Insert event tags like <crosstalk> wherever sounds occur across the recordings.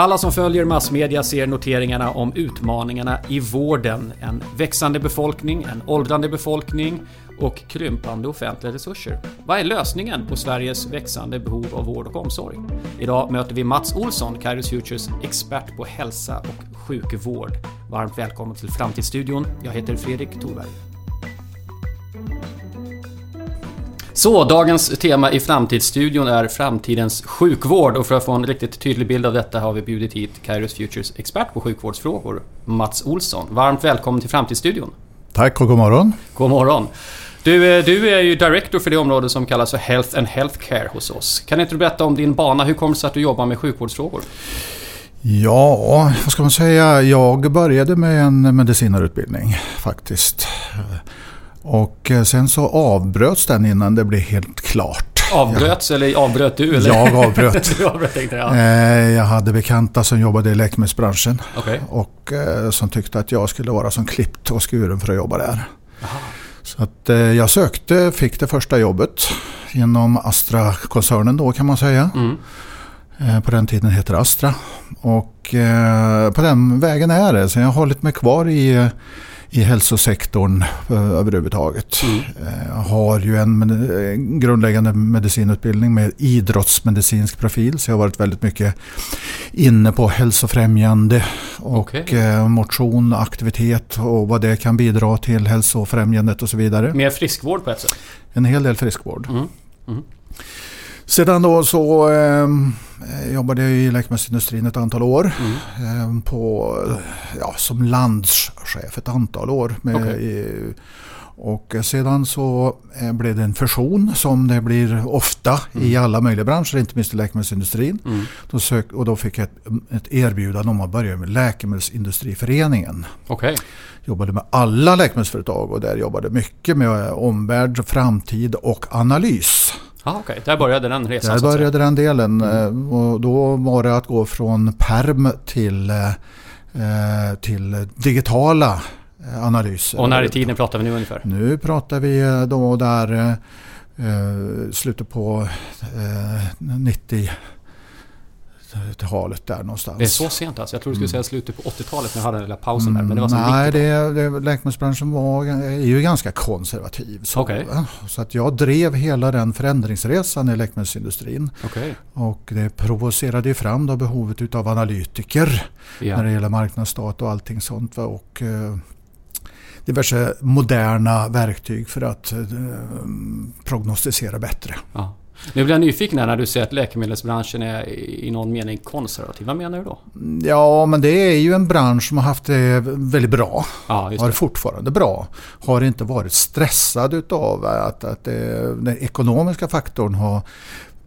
Alla som följer massmedia ser noteringarna om utmaningarna i vården. En växande befolkning, en åldrande befolkning och krympande offentliga resurser. Vad är lösningen på Sveriges växande behov av vård och omsorg? Idag möter vi Mats Olsson, Kairos Futures expert på hälsa och sjukvård. Varmt välkommen till Framtidsstudion. Jag heter Fredrik Thorberg. Så, dagens tema i Framtidsstudion är framtidens sjukvård och för att få en riktigt tydlig bild av detta har vi bjudit hit Kairos Futures expert på sjukvårdsfrågor, Mats Olsson. Varmt välkommen till Framtidsstudion. Tack och god morgon. God morgon. Du, eh, du är ju director för det område som kallas för Health and Healthcare hos oss. Kan inte du berätta om din bana? Hur kommer det sig att du jobbar med sjukvårdsfrågor? Ja, vad ska man säga? Jag började med en medicinarutbildning faktiskt. Och eh, sen så avbröts den innan det blev helt klart. Avbröts eller avbröt du? Eller? Jag avbröt. <laughs> du avbröt tänkte jag. Eh, jag hade bekanta som jobbade i läkemedelsbranschen. Okay. Och eh, som tyckte att jag skulle vara som klippt och skuren för att jobba där. Aha. Så att jag sökte, fick det första jobbet inom Astra-koncernen då kan man säga. Mm. På den tiden heter Astra. Och på den vägen är det. Så jag har hållit mig kvar i i hälsosektorn eh, överhuvudtaget. Mm. Eh, har ju en grundläggande medicinutbildning med idrottsmedicinsk profil så jag har varit väldigt mycket inne på hälsofrämjande och okay. Eh, motion, aktivitet och vad det kan bidra till hälsofrämjandet och så vidare. Mer friskvård på ett sätt? En hel del friskvård. Mm. Mm. Sedan då så eh, jobbade jag i läkemedelsindustrin ett antal år. Mm. Eh, på, ja, som landschef ett antal år. Med, okay. och sedan så eh, blev det en fusion som det blir ofta mm. i alla möjliga branscher, inte minst i läkemedelsindustrin. Mm. Då sök, och då fick jag ett, ett erbjudande om att börja med Läkemedelsindustriföreningen. Okay. Jobbade med alla läkemedelsföretag och där jobbade mycket med omvärld, framtid och analys. Ah, okay. där började den resan? Där började den delen. Mm. Eh, och då var det att gå från perm till, eh, till digitala eh, analyser. Och när i tiden pratar vi nu ungefär? Nu pratar vi då där slutet på 90 talet där någonstans. Det är så sent alltså? Jag tror du skulle säga slutet på 80-talet när jag hade den lilla pausen där. Men det var Nej, det, det, läkemedelsbranschen var, är ju ganska konservativ. Så, okay. så att jag drev hela den förändringsresan i läkemedelsindustrin. Okay. Och det provocerade ju fram då behovet av analytiker ja. när det gäller marknadsstat och allting sånt. Och, eh, diverse moderna verktyg för att eh, prognostisera bättre. Ja. Nu blir jag nyfiken här när du säger att läkemedelsbranschen är i någon mening konservativ. Vad menar du då? Ja, men det är ju en bransch som har haft det väldigt bra. Ja, har det fortfarande bra. Har inte varit stressad utav att, att det, den ekonomiska faktorn har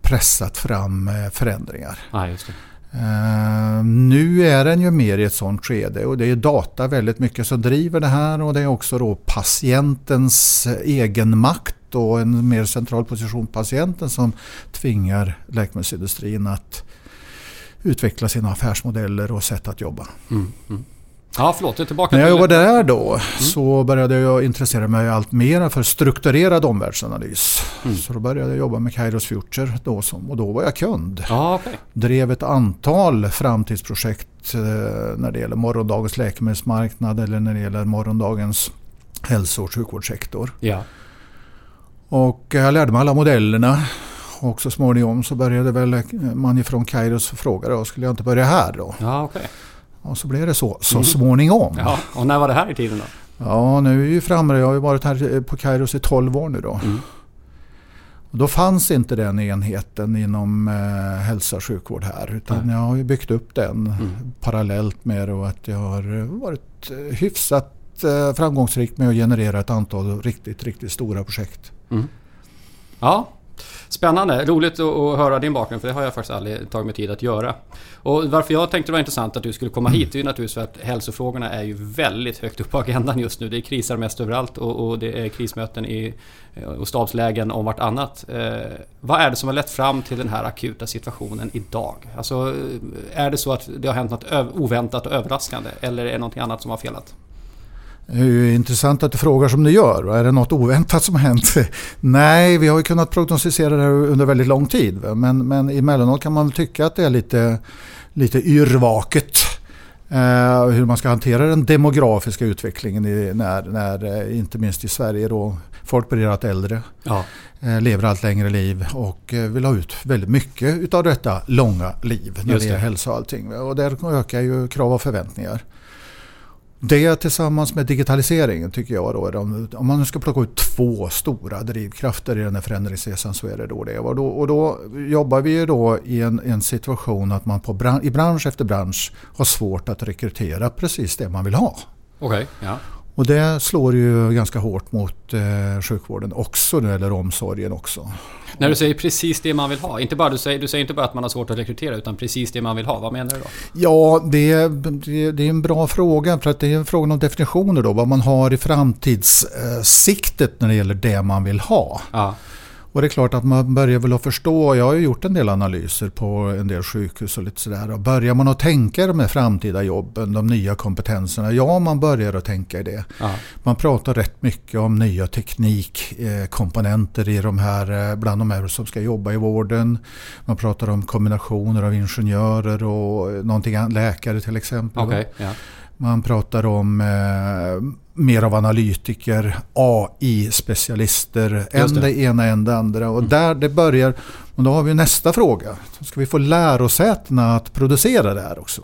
pressat fram eh, förändringar. Ja, just det. Uh, nu är den ju mer i ett sånt skede och det är data väldigt mycket som driver det här och det är också då patientens egen makt och en mer central position patienten som tvingar läkemedelsindustrin att utveckla sina affärsmodeller och sätt att jobba. Mm, mm. Ja, förlåt, jag tillbaka När jag jobbade där då mm. så började jag intressera mig allt mer för strukturerad omvärldsanalys. Mm. Så då började jag jobba med Kairos Future då som, och då var jag kund. Ah, okay. Drev ett antal framtidsprojekt eh, när det gäller morgondagens läkemedelsmarknad eller när det gäller morgondagens hälso och sjukvårdssektor. Ja. Och jag lärde mig alla modellerna. Och så småningom så började väl man ifrån Kairos fråga då, skulle jag inte börja här då? Ja, okay. Och så blev det så, så mm. småningom. Ja, och när var det här i tiden då? Ja, nu är vi framme. Jag har varit här på Kairos i 12 år nu då. Mm. Och då fanns inte den enheten inom eh, hälsa och sjukvård här. Utan mm. jag har ju byggt upp den mm. parallellt med att jag har varit eh, hyfsat eh, framgångsrik med att generera ett antal riktigt, riktigt stora projekt. Mm. Ja, Spännande, roligt att höra din bakgrund för det har jag faktiskt aldrig tagit mig tid att göra. Och varför jag tänkte det var intressant att du skulle komma hit är ju naturligtvis för att hälsofrågorna är ju väldigt högt upp på agendan just nu. Det är krisar mest överallt och, och det är krismöten i, eh, och stabslägen om vartannat. Eh, vad är det som har lett fram till den här akuta situationen idag? Alltså, eh, är det så att det har hänt något oväntat och överraskande eller är det någonting annat som har felat? Det är ju intressant att du frågar som du gör. Är det något oväntat som har hänt? <laughs> Nej, vi har ju kunnat prognostisera det här under väldigt lång tid. Men, men emellanåt kan man tycka att det är lite lite yrvaket. Eh, hur man ska hantera den demografiska utvecklingen i, när, när, eh, inte minst i Sverige då folk blir allt äldre. Ja. Eh, lever allt längre liv och eh, vill ha ut väldigt mycket utav detta långa liv när det gäller hälsa och allting. Och där ökar ju krav och förväntningar. Det tillsammans med digitaliseringen tycker jag då, om man nu ska plocka ut två stora drivkrafter i den här förändringsresan så är det då det. Och då, och då jobbar vi ju då i en, en situation att man på bransch, i bransch efter bransch har svårt att rekrytera precis det man vill ha. Okay, ja. Och det slår ju ganska hårt mot eh, sjukvården också, eller omsorgen också. När du säger precis det man vill ha, inte bara, du, säger, du säger inte bara att man har svårt att rekrytera utan precis det man vill ha. Vad menar du då? Ja, det, det, det är en bra fråga för att det är en fråga om definitioner då. Vad man har i framtidssiktet när det gäller det man vill ha. Ja. Och det är klart att man börjar väl att förstå, jag har ju gjort en del analyser på en del sjukhus och lite sådär. Och börjar man att tänka de här framtida jobben, de nya kompetenserna, ja man börjar att tänka i det. Ja. Man pratar rätt mycket om nya teknikkomponenter i de här, eh, bland de här som ska jobba i vården. Man pratar om kombinationer av ingenjörer och någonting, läkare till exempel. Okay, ja. Man pratar om eh, mer av analytiker, AI-specialister, en det ena, en det andra. Och mm. där det börjar, och då har vi nästa fråga. Ska vi få lärosätena att producera det här också?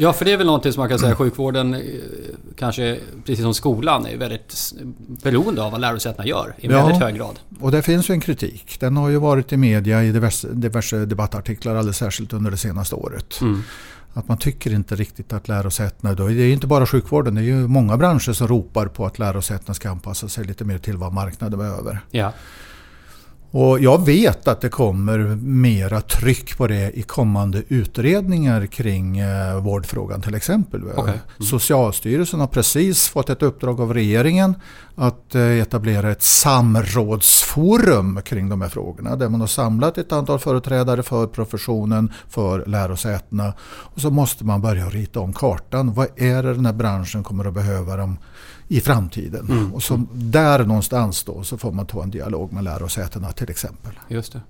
Ja, för det är väl någonting som man kan säga sjukvården, eh, kanske precis som skolan, är väldigt beroende av vad lärosätena gör i ja, väldigt hög grad. Och det finns ju en kritik. Den har ju varit i media i diverse, diverse debattartiklar alldeles särskilt under det senaste året. Mm. Att man tycker inte riktigt att lärosätena, då, det är inte bara sjukvården, det är ju många branscher som ropar på att lärosätena ska anpassa sig lite mer till vad marknaden behöver. Ja. Och jag vet att det kommer mera tryck på det i kommande utredningar kring eh, vårdfrågan till exempel. Okay. Mm. Socialstyrelsen har precis fått ett uppdrag av regeringen att eh, etablera ett samrådsforum kring de här frågorna. Där man har samlat ett antal företrädare för professionen, för lärosätena. Och så måste man börja rita om kartan. Vad är det den här branschen kommer att behöva de i framtiden. Mm. Och så där någonstans då så får man ta en dialog med lärosätena till exempel. Just det.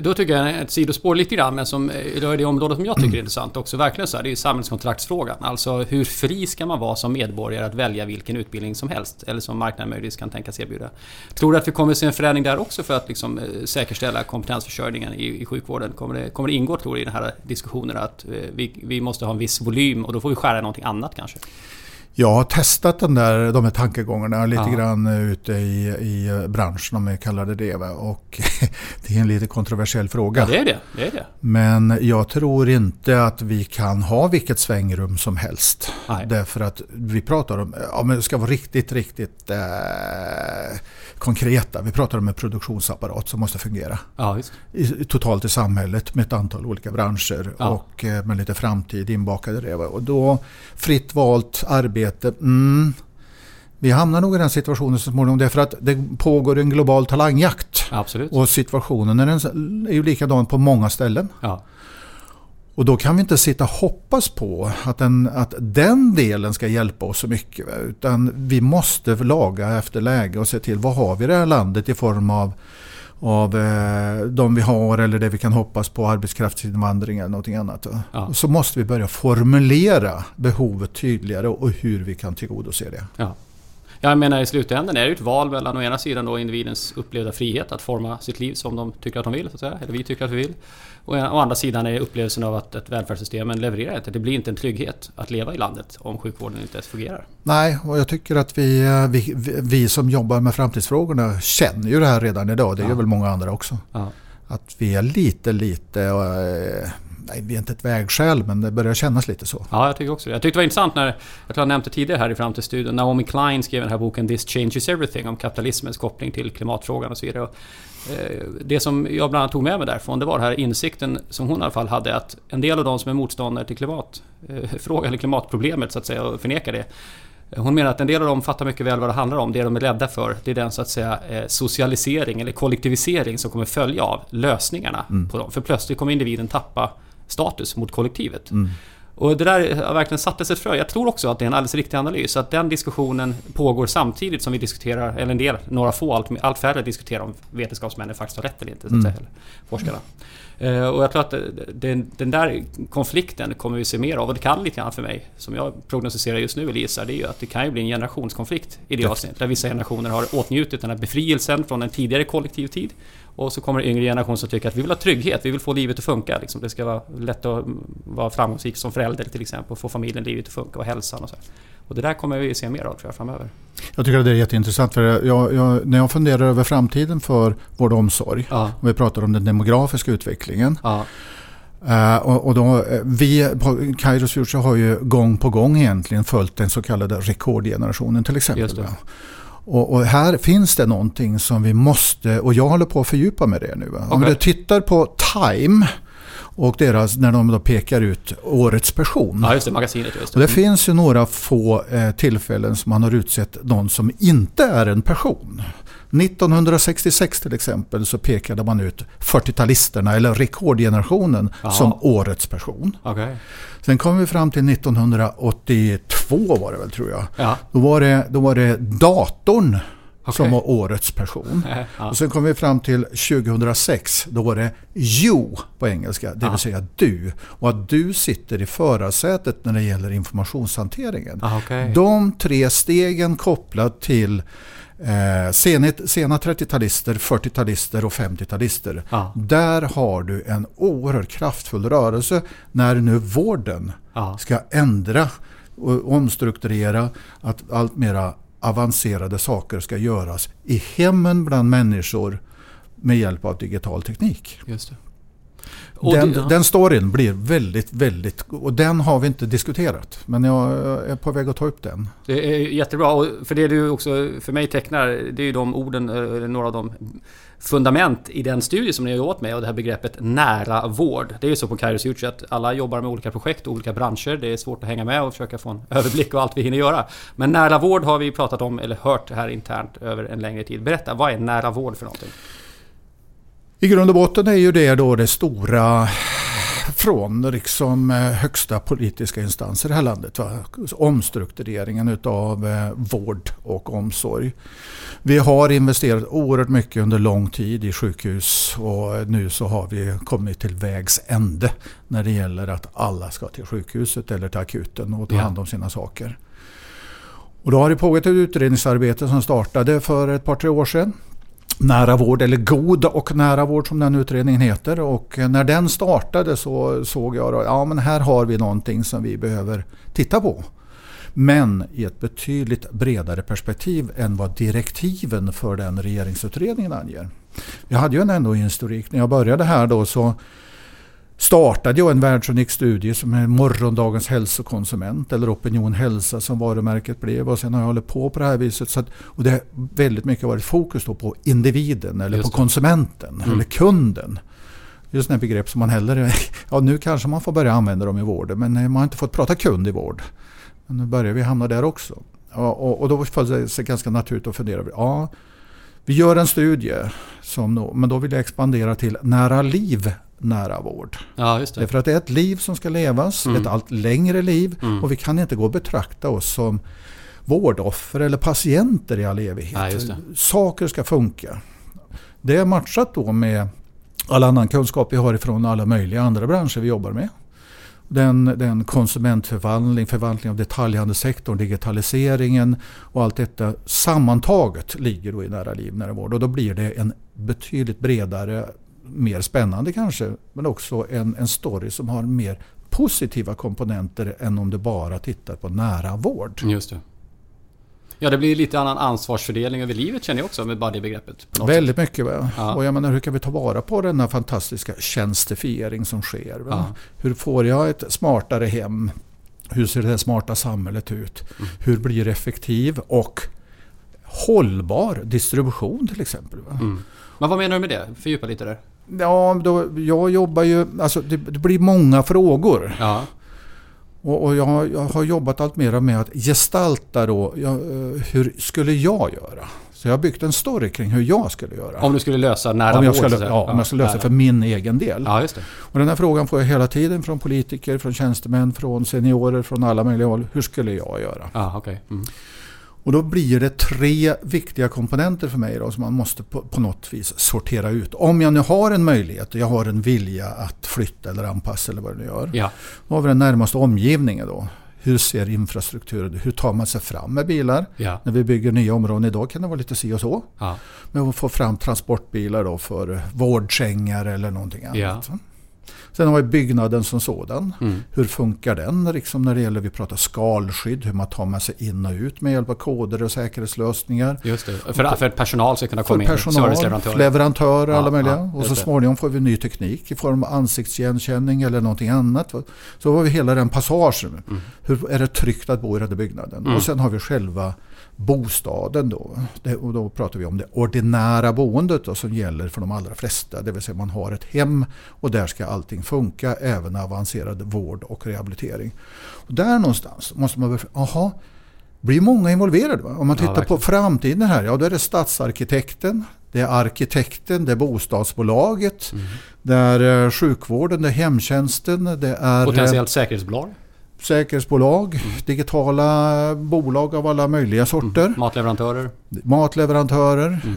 Då tycker jag ett sidospår lite grann, men som är det område som jag tycker är intressant också. Verkligen så här, det är samhällskontraktsfrågan. Alltså hur fri ska man vara som medborgare att välja vilken utbildning som helst? Eller som marknaden möjligtvis kan tänkas erbjuda. Tror du att vi kommer se en förändring där också för att liksom eh, säkerställa kompetensförsörjningen i, i sjukvården? Kommer det, kommer det ingå tror du i den här diskussionen att eh, vi, vi måste ha en viss volym och då får vi skära i någonting annat kanske? Jag har testat den där, de här tankegångarna lite ja. grann ute i, i branschen om jag kallar det det. Och <laughs> det är en lite kontroversiell fråga. Ja, det är det. det är det. Men jag tror inte att vi kan ha vilket svängrum som helst. Nej. Därför att vi pratar om, ja men det ska vara riktigt, riktigt eh, konkreta. Vi pratar om en produktionsapparat som måste fungera. Ja, I, totalt i samhället med ett antal olika branscher ja. och eh, med lite framtid inbakade det. Och då fritt valt arbete. Mm, vi hamnar nog i den situationen så småningom därför att det pågår en global talangjakt. Absolut. Och situationen är, är ju likadan på många ställen. Ja. Och då kan vi inte sitta och hoppas på att den, att den delen ska hjälpa oss så mycket. Utan vi måste laga efter läge och se till vad har vi i det här landet i form av av eh, de vi har eller det vi kan hoppas på, arbetskraftsinvandring eller någonting annat. Ja. Så måste vi börja formulera behovet tydligare och hur vi kan tillgodose det. Ja. Jag menar i slutändan är det ett val mellan å ena sidan då individens upplevda frihet att forma sitt liv som de tycker att de vill, så att säga, eller vi tycker att vi vill. Och å andra sidan är upplevelsen av att ett välfärdssystem levererar inte. Det blir inte en trygghet att leva i landet om sjukvården inte ens fungerar. Nej, och jag tycker att vi, eh, vi, vi som jobbar med framtidsfrågorna känner ju det här redan idag. Det gör ja. väl många andra också. Ja. Att vi är lite, lite eh, nej, vi är inte ett vägskäl men det börjar kännas lite så. Ja, jag tycker också det. Jag tyckte det var intressant när, jag tror jag nämnde tidigare här i Framtidsstudion, Naomi Klein skrev den här boken This Changes Everything om kapitalismens koppling till klimatfrågan och så vidare. Eh, det som jag bland annat tog med mig därifrån det var den här insikten som hon i alla fall hade att en del av de som är motståndare till klimatfrågan, <laughs> eller klimatproblemet så att säga, och förnekar det hon menar att en del av dem fattar mycket väl vad det handlar om. Det de är rädda för, det är den så att säga eh, socialisering eller kollektivisering som kommer följa av lösningarna mm. på dem. För plötsligt kommer individen tappa status mot kollektivet. Mm. Och det där har verkligen satt sig ett frö. Jag tror också att det är en alldeles riktig analys. Att den diskussionen pågår samtidigt som vi diskuterar, eller en del, några få, allt, allt färre diskuterar om vetenskapsmännen faktiskt har rätt eller inte. Så att Mm. säga, eller forskarna. Eh, Och jag tror att den, den där konflikten kommer vi se mer av. Och det kan lite grann för mig, som jag prognostiserar just nu, eller gissar, det är ju att det kan ju bli en generationskonflikt i det avseendet. Där vissa generationer har åtnjutit den här befrielsen från en tidigare kollektiv tid. Och så kommer det yngre generationer som tycker att vi vill ha trygghet, vi vill få livet att funka. Liksom. Det ska vara lätt att vara framgångsrik som förälder till exempel, och få familjen, livet att funka och hälsan och så. Och det där kommer vi se mer av tror jag framöver. Jag tycker att det är jätteintressant för jag, jag, när jag funderar över framtiden för vård och omsorg Ja, och vi pratar om den demografiska utvecklingen. ja, och, och då, eh, vi på Kairos Future har ju gång på gång egentligen följt den så kallade rekordgenerationen till exempel. Och, och här finns det någonting som vi måste, och jag håller på att fördjupa med det nu. Va? Om du tittar på Time och deras, när de då pekar ut årets person. ja just det, magasinet just Och det det. finns ju några få eh, tillfällen som man har utsett någon som inte är en person. 1966 till exempel så pekade man ut 40-talisterna eller rekordgenerationen Jaha. som årets person. Okej. Sen kom vi fram till 1982 var det väl tror jag. Ja, Då var det, då var det datorn okej. som var årets person. <laughs> Ja. Och sen kom vi fram till 2006. Då var det you på engelska, det Ja. vill säga du. Och att du sitter i förarsätet när det gäller informationshanteringen. Ah, okej. De tre stegen kopplat till eh, sena 30-talister, 40-talister och 50-talister. Ja, Där har du en oerhört kraftfull rörelse när nu vården ja. ska ändra och omstrukturera att allt mera avancerade saker ska göras i hemmen bland människor med hjälp av digital teknik. Just det. Den, det- den storyn blir väldigt, väldigt... Och den har vi inte diskuterat. Men jag är på väg att ta upp den. Det är jättebra. Och för det du också för mig tecknar, det är ju de orden, eh, några av de fundament i den studie som ni har gjort med och det här begreppet nära vård. Det är ju så på Kairos Future att alla jobbar med olika projekt och olika branscher. Det är svårt att hänga med och försöka få en <laughs> överblick och allt vi hinner göra. Men nära vård har vi pratat om, eller hört här internt över en längre tid. Berätta, vad är nära vård för någonting? I grund och botten är ju det då det stora från liksom eh, högsta politiska instanser i det här landet. Va? Omstruktureringen utav eh, vård och omsorg. Vi har investerat oerhört mycket under lång tid i sjukhus och nu så har vi kommit till vägs ände när det gäller att alla ska till sjukhuset eller till akuten och ta hand om sina saker. Och då har det pågått ett utredningsarbete som startade för ett par tre år sedan nära vård, eller god och nära vård som den utredningen heter. Och eh, när den startade så såg jag att ja, men här har vi någonting som vi behöver titta på. Men i ett betydligt bredare perspektiv än vad direktiven för den regeringsutredningen anger. Jag hade ju en ändå historik. När jag började här då så startade jag en världsunik studie som är morgondagens hälsokonsument eller Opinion Hälsa som varumärket blev och sen har jag hållit på på det här viset. Så att, och det har väldigt mycket varit fokus på individen eller på det. konsumenten Mm. eller kunden. Just sådana begrepp som man heller, <laughs> ja nu kanske man får börja använda dem i vården men man har inte fått prata kund i vård. Men nu börjar vi hamna där också. Och, och då föll det sig ganska naturligt att fundera ja vi gör en studie som men då vill jag expandera till nära liv, nära vård. Ja, just Det är det. för att det är ett liv som ska levas, Mm. ett allt längre liv Mm. och vi kan inte gå och betrakta oss som vårdoffer eller patienter i all evighet. Ja. Saker ska funka. Det är matchat då med all annan kunskap vi har ifrån alla möjliga andra branscher vi jobbar med. Den, den konsumentförvandling, förvandling av detaljhandelssektorn, digitaliseringen och allt detta sammantaget ligger då i nära liv, nära vård. Och då blir det en betydligt bredare, mer spännande kanske, men också en, en story som har mer positiva komponenter än om du bara tittar på nära vård. Just det. Ja, det blir lite annan ansvarsfördelning över livet känner jag också med bara det begreppet. på något Väldigt mycket. Va? Ja. Och jag menar, hur kan vi ta vara på denna fantastiska tjänstifiering som sker? Ja. Hur får jag ett smartare hem? Hur ser det här samhället ut? Mm. Hur blir det effektiv och hållbar distribution till exempel? Va? Mm. Men vad menar du med det? Fördjupa lite där. Ja, då, jag jobbar ju... Alltså det, det blir många frågor. Ja, Och, och jag, jag har jobbat allt mer med att gestalta då, ja, eh, hur skulle jag göra? Så jag har byggt en story kring hur jag skulle göra. Om du skulle lösa nära om jag skulle, ja, om jag skulle lösa nära. för min egen del. Ja, just det. Och den här frågan får jag hela tiden från politiker, från tjänstemän, från seniorer, från alla möjliga håll. Hur skulle jag göra? Ja, okej. Mm. Och då blir det tre viktiga komponenter för mig då, som man måste på, på något vis sortera ut. Om jag nu har en möjlighet och jag har en vilja att flytta eller anpassa eller vad det nu gör. Ja, Då har vi den närmaste omgivningen då. Hur ser infrastrukturen ut? Hur tar man sig fram med bilar? ja, När vi bygger nya områden idag kan det vara lite si och så. ja. Men att få fram transportbilar då för vårdsängar eller någonting annat. Ja. Sen har vi byggnaden som sådan. Mm. Hur funkar den liksom när det gäller, vi pratar skalskydd, hur man tar med sig in och ut med hjälp av koder och säkerhetslösningar. Just det. För, för att personal ska kunna komma in. personal, leverantörer, Ja, alla möjliga. ja, och så småningom får vi ny teknik i form av ansiktsigenkänning eller någonting annat. Så har vi hela den passagen. Mm. Hur är det tryggt att bo i den här byggnaden? Mm. Och sen har vi själva bostaden då. Det, och då pratar vi om det ordinära boendet då, som gäller för de allra flesta. Det vill säga man har ett hem och där ska allting funka, även avancerad vård och rehabilitering. Och där någonstans måste man aha, blir många involverade. Va? Om man Ja, tittar på verkligen. framtiden här, ja då är det stadsarkitekten, det är arkitekten, det är bostadsbolaget, Mm. det är eh, sjukvården, det är hemtjänsten, det är eh, Potentiellt säkerhetsbolag. Säkerhetsbolag, digitala bolag av alla möjliga sorter, Mm. Matleverantörer. matleverantörer. Mm.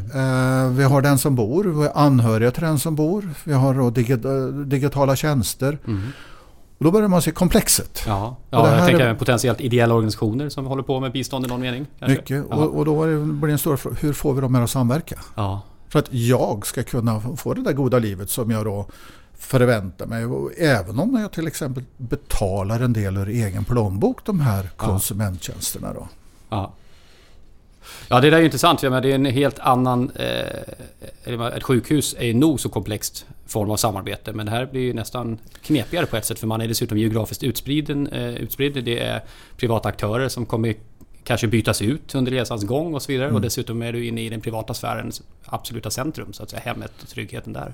Eh, vi har den som bor, vi har anhöriga till den som bor, vi har då digi- digitala tjänster. Mm. Och då börjar man se komplexet. Ja, ja jag tänker är- potentiellt ideella organisationer som håller på med bistånd i någon mening. kanske. Mycket. Ja. Och, och då det- blir det en stor fråga, hur får vi dem här att samverka? Ja. För att jag ska kunna få det där goda livet som jag då förväntar mig. Även om jag till exempel betalar en del ur egen plånbok, de här konsumenttjänsterna. Då. Ja. Ja, det där är ju intressant. Jag menar, det är en helt annan... Eh, ett sjukhus är ju nog så komplext form av samarbete. Men det här blir ju nästan knepigare på ett sätt. För man är dessutom geografiskt utspridd. Eh, utspridd. Det är privata aktörer som kommer kanske bytas ut under resans gång och så vidare. Och dessutom är du inne i den privata sfärens absoluta centrum. Så att säga hemmet och tryggheten där.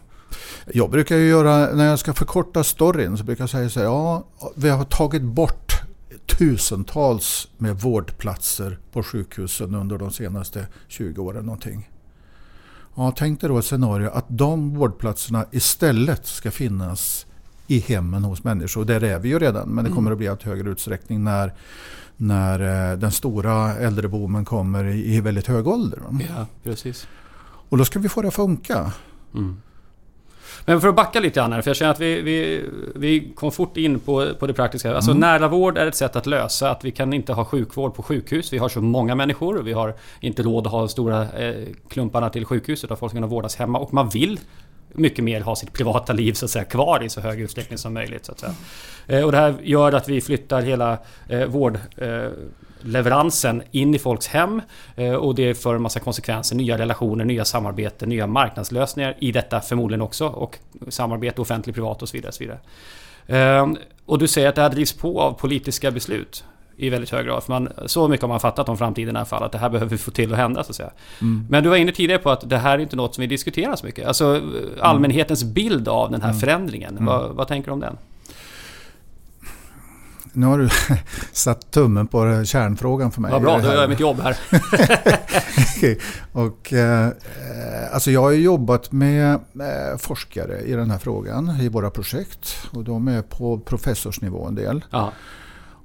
Jag brukar ju göra, när jag ska förkorta storyn, så brukar jag säga så här, ja, vi har tagit bort tusentals med vårdplatser på sjukhusen under de senaste 20 åren någonting. Ja, tänk dig då ett scenario att de vårdplatserna istället ska finnas i hemmen hos människor. Där är vi ju redan, men det kommer att bli allt högre utsträckning när, när eh, den stora äldreboomen kommer i, väldigt hög ålder. Ja, precis. Och då ska vi få det att funka. Mm. Men för att backa lite grann här, för jag känner att vi, vi, vi kom fort in på, på det praktiska. Alltså nära vård är ett sätt att lösa att vi kan inte ha sjukvård på sjukhus. Vi har så många människor och vi har inte råd att ha stora eh, klumparna till sjukhuset utan folk ska kunna vårdas hemma. Och man vill mycket mer ha sitt privata liv så att säga, kvar i så hög utsträckning som möjligt. Så att säga. Eh, och det här gör att vi flyttar hela eh, vårdleveransen Eh, in i folks hem eh, och det för en massa konsekvenser. Nya relationer, nya samarbeten, nya marknadslösningar i detta förmodligen också och samarbete offentlig, privat och så vidare. Och, så vidare. Eh, och du säger att det här drivs på av politiska beslut i väldigt hög grad. För man, så mycket har man fattat om framtiden i alla fall, att det här behöver vi få till att hända så att säga. Men du var inne tidigare på att det här är inte något som vi diskuterar så mycket. Alltså allmänhetens bild av den här förändringen. Vad, vad tänker du om den? Nu har du <laughs> satt tummen på kärnfrågan för mig. Vad bra, då gör jag mitt jobb här. <laughs> Och, eh, alltså jag har jobbat med eh, forskare i den här frågan i våra projekt. Och de är på professorsnivå en del. Ja,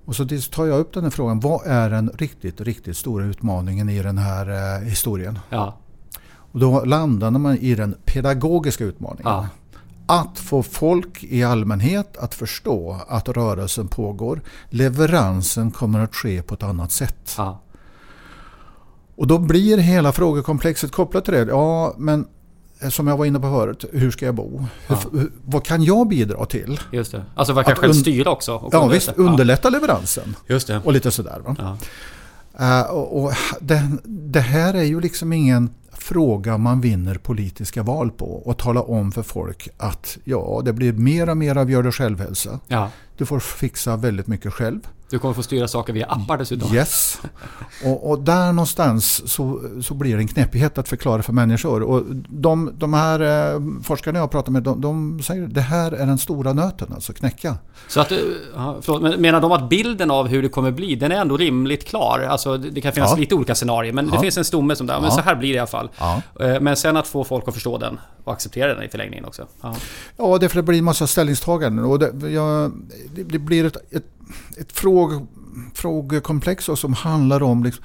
Och så tar jag upp den här frågan. Vad är den riktigt, riktigt stora utmaningen i den här eh, historien? ja, Och då landade man i den pedagogiska utmaningen. ja. Att få folk i allmänhet att förstå att rörelsen pågår. Leveransen kommer att ske på ett annat sätt. ja. Och då blir hela frågekomplexet kopplat till det. Ja, men som jag var inne på förut, hur ska jag bo? Ja. hur, vad kan jag bidra till? Just det. Alltså vad kan Att själv styra också? och Ja, visst, underlätta leveransen. Ja, just det. Och lite sådär. Va? Ja. Eh, och, och det, det här är ju liksom ingen fråga man vinner politiska val på och tala om för folk att ja, det blir mer och mer av gör det själv-hälsa. Ja, Du får fixa väldigt mycket själv. Du kommer få styra saker via appar dessutom. Yes. Och, och, där någonstans så, så blir det en knepighet att förklara för människor. Och de, de här eh, forskarna jag pratar med, de, de säger att det här är den stora nöten, alltså knäcka. Så att, eh, förlåt, menar de att bilden av hur det kommer bli, den är ändå rimligt klar? Alltså det kan finnas ja. lite olika scenarier, men ja. det finns en stomme som där, ja. men så här blir det i alla fall. Eh, men sen att få folk att förstå den och acceptera den i förlängningen också. Ja, det, för det blir en massa ställningstaganden. Och det, jag, det, det blir ett, ett ett fråg, frågekomplex som handlar om liksom,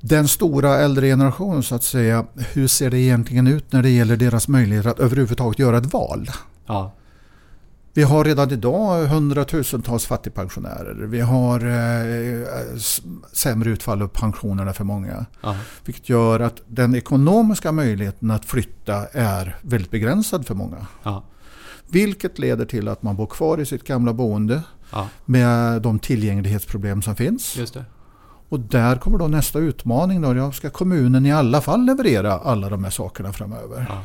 den stora äldre generationen så att säga. Hur ser det egentligen ut när det gäller deras möjligheter att överhuvudtaget göra ett val? Ja. Vi har redan idag hundratusentals fattigpensionärer. Vi har eh, sämre utfall av pensionerna för många. Ja. Vilket gör att den ekonomiska möjligheten att flytta är väldigt begränsad för många. Ja. Vilket leder till att man bor kvar i sitt gamla boende ja. med de tillgänglighetsproblem som finns. Och där kommer då nästa utmaning. Då. Ska kommunen i alla fall leverera alla de här sakerna framöver? Ja.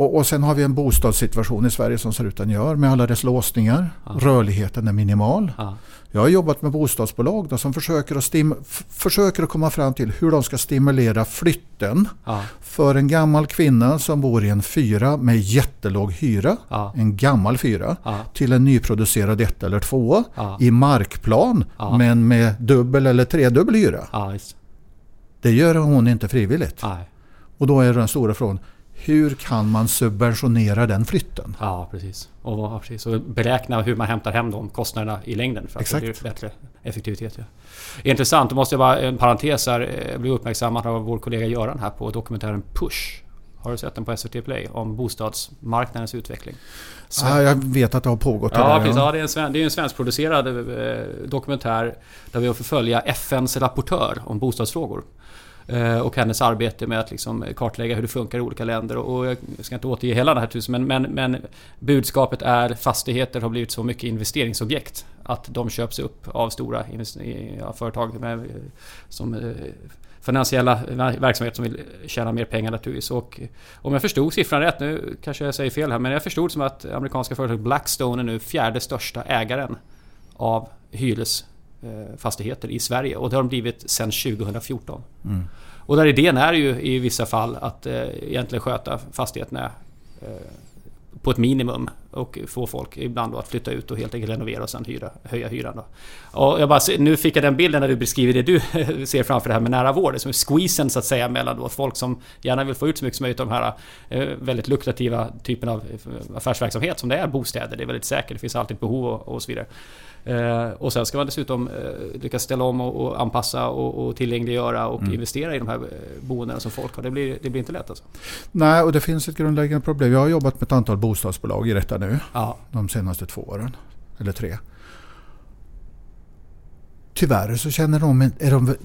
Och, och sen har vi en bostadssituation i Sverige som ser ut den gör med alla dess låsningar. Ja. Rörligheten är minimal. Ja. Jag har jobbat med bostadsbolag då, som försöker att, stim, försöker att komma fram till hur de ska stimulera flytten ja. för en gammal kvinna som bor i en fyra med jättelåg hyra, en gammal fyra, till en nyproducerad ett eller två i markplan men med dubbel eller tredubbel hyra. Det gör hon inte frivilligt. Och då är den stora frågan hur kan man subventionera den flytten? Ja, precis. Och, precis. och beräkna hur man hämtar hem de kostnaderna i längden för att Exakt. det blir bättre effektivitet. Ja. Intressant, då måste jag bara en parentes här. Jag blev uppmärksammad av vår kollega Göran här på dokumentären Push. Har du sett den på SVT Play? Om bostadsmarknadens utveckling. Ja, jag vet att det har pågått. Ja, precis. Ja. det, är en sven, det är en svenskproducerad eh, dokumentär där vi får följa FNs rapportör om bostadsfrågor. Eh, och hennes arbete med att liksom kartlägga hur det funkar i olika länder. Och jag ska inte återge hela det här tusen, men, men, men budskapet är fastigheter har blivit så mycket investeringsobjekt att de köps upp av stora ja, företag med, eh, som eh, finansiella verksamheter som vill tjäna mer pengar naturligtvis. Och om jag förstod siffran rätt, nu kanske jag säger fel här, men jag förstod som att amerikanska företaget Blackstone är nu fjärde största ägaren av hyres fastigheter i Sverige och det har de blivit sedan 2014. Mm. Och där idén är ju i vissa fall att eh, egentligen sköta fastigheterna eh, på ett minimum och få folk ibland att flytta ut och helt enkelt renovera och sen hyra, höja hyran. Då. Och jag bara, nu fick jag den bilden när du beskriver det du <laughs> ser framför det här med nära vård. Som squeezen så att säga mellan då folk som gärna vill få ut så mycket som möjligt av de här eh, väldigt lukrativa typen av affärsverksamhet som det är bostäder. Det är väldigt säkert, det finns alltid behov och, och så vidare. Eh, och sen ska man dessutom eh, lyckas ställa om och, anpassa och, och tillgängliggöra och mm. investera i de här eh, boendena som folk har. Det blir, det blir inte lätt alltså. Nej, och det finns ett grundläggande problem. Jag har jobbat med ett antal bostadsbolag i detta nu. Ja. De senaste två åren. Eller tre tyvärr så känner de, är de